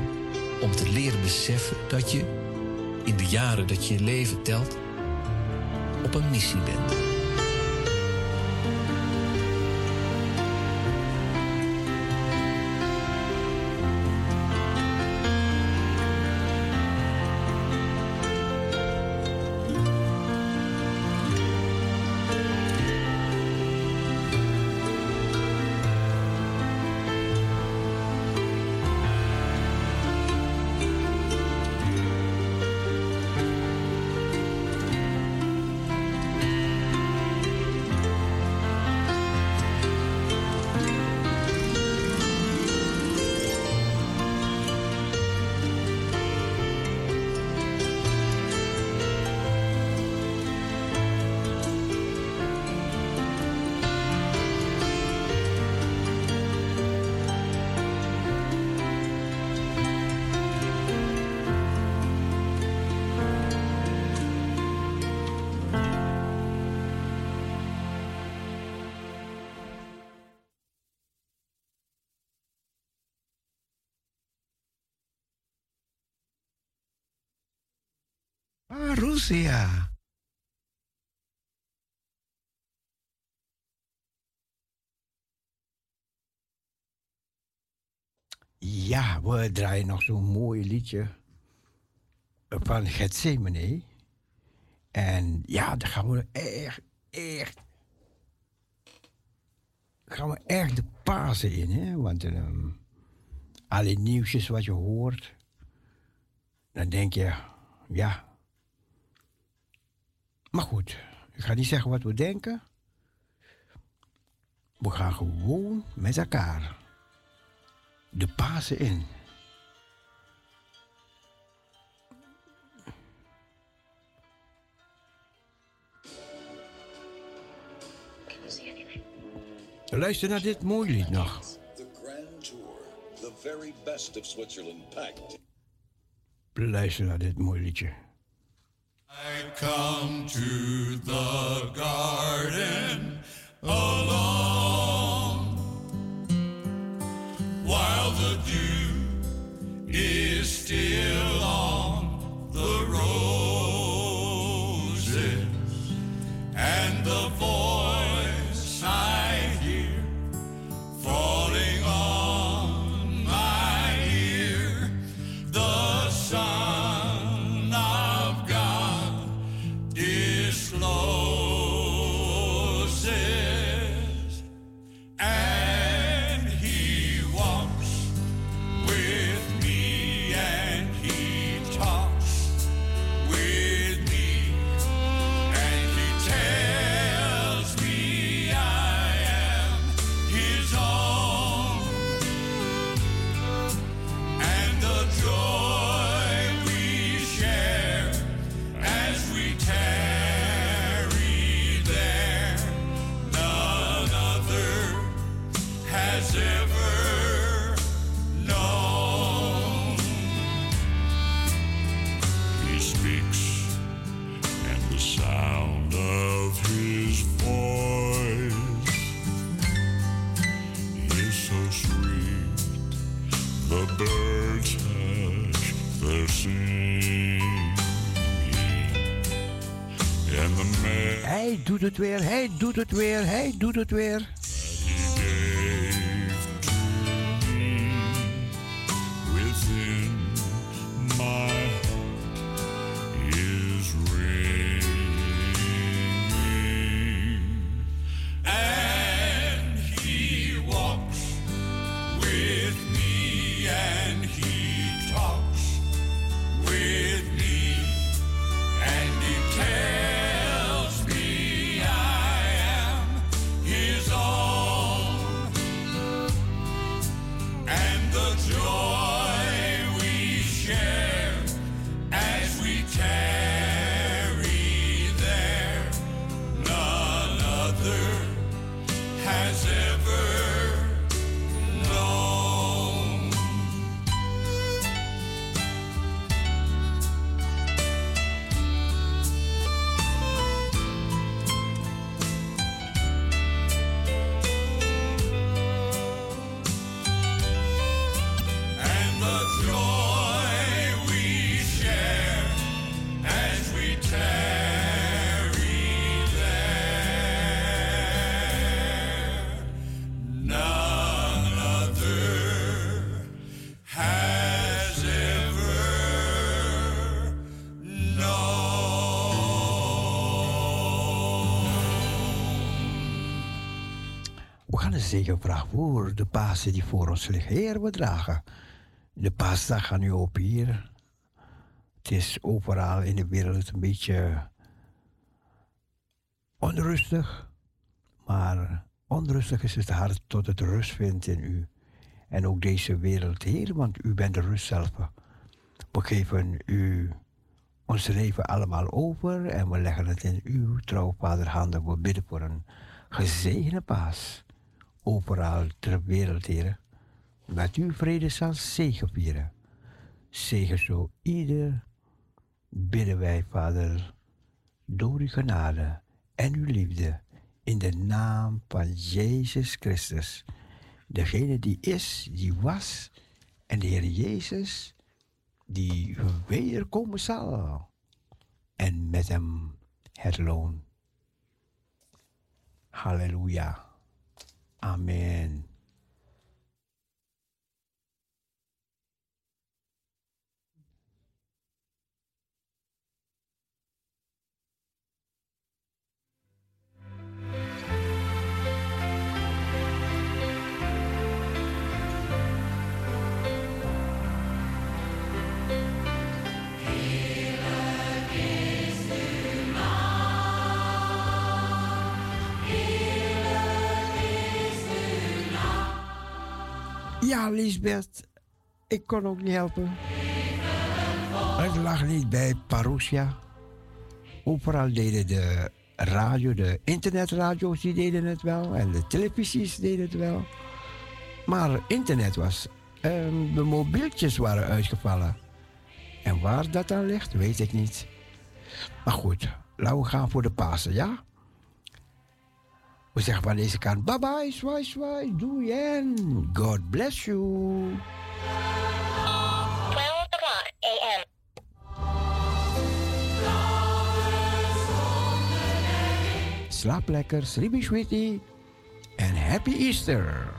om te leren beseffen dat je, in de jaren dat je leven telt, op een missie bent. Parousia. Ja, we draaien nog zo'n mooi liedje van Gethsemane. En ja, daar gaan we echt, echt, gaan we echt de Pasen in, hè? Want ehm alle nieuwsjes wat je hoort, dan denk je, ja. Maar goed, ik ga niet zeggen wat we denken. We gaan gewoon met elkaar de Pasen in. Luister naar dit mooie lied nog. The Grand Tour, the very best of Switzerland packed. Luister naar dit mooie liedje. I come to the garden alone. While the dew is still doet het weer, hij doet het weer, hij doet het weer. Voor de Pasen die voor ons liggen. Heer, we dragen de paasdag gaan nu op hier. Het is overal in de wereld een beetje onrustig. Maar onrustig is het hart tot het rust vindt in u. En ook deze wereld, Heer, want u bent de rust zelf. We geven u ons leven allemaal over en we leggen het in uw trouw, Vader, handen. We bidden voor een gezegende paas overal ter wereld, Heer. Met uw vrede zal zegen vieren. Zegen zo ieder, bidden wij, Vader, door uw genade en uw liefde, in de naam van Jezus Christus. Degene die is, die was, en de Heer Jezus, die wederkomen zal. en met hem het loon. Halleluja. Amen. Ja, Lisbeth, ik kon ook niet helpen. Het lag niet bij Parousia. Overal deden de radio, de internetradio's, die deden het wel. En de televisies deden het wel. Maar internet was... ehm, de mobieltjes waren uitgevallen. En waar dat dan ligt, weet ik niet. Maar goed, laten we gaan voor de Pasen, ja? We zeggen van deze kant, bye bye, zwaai, zwaai, doei en God bless you. 12 o'clock a.m. Slaap lekker, sleepy sweetie en happy Easter.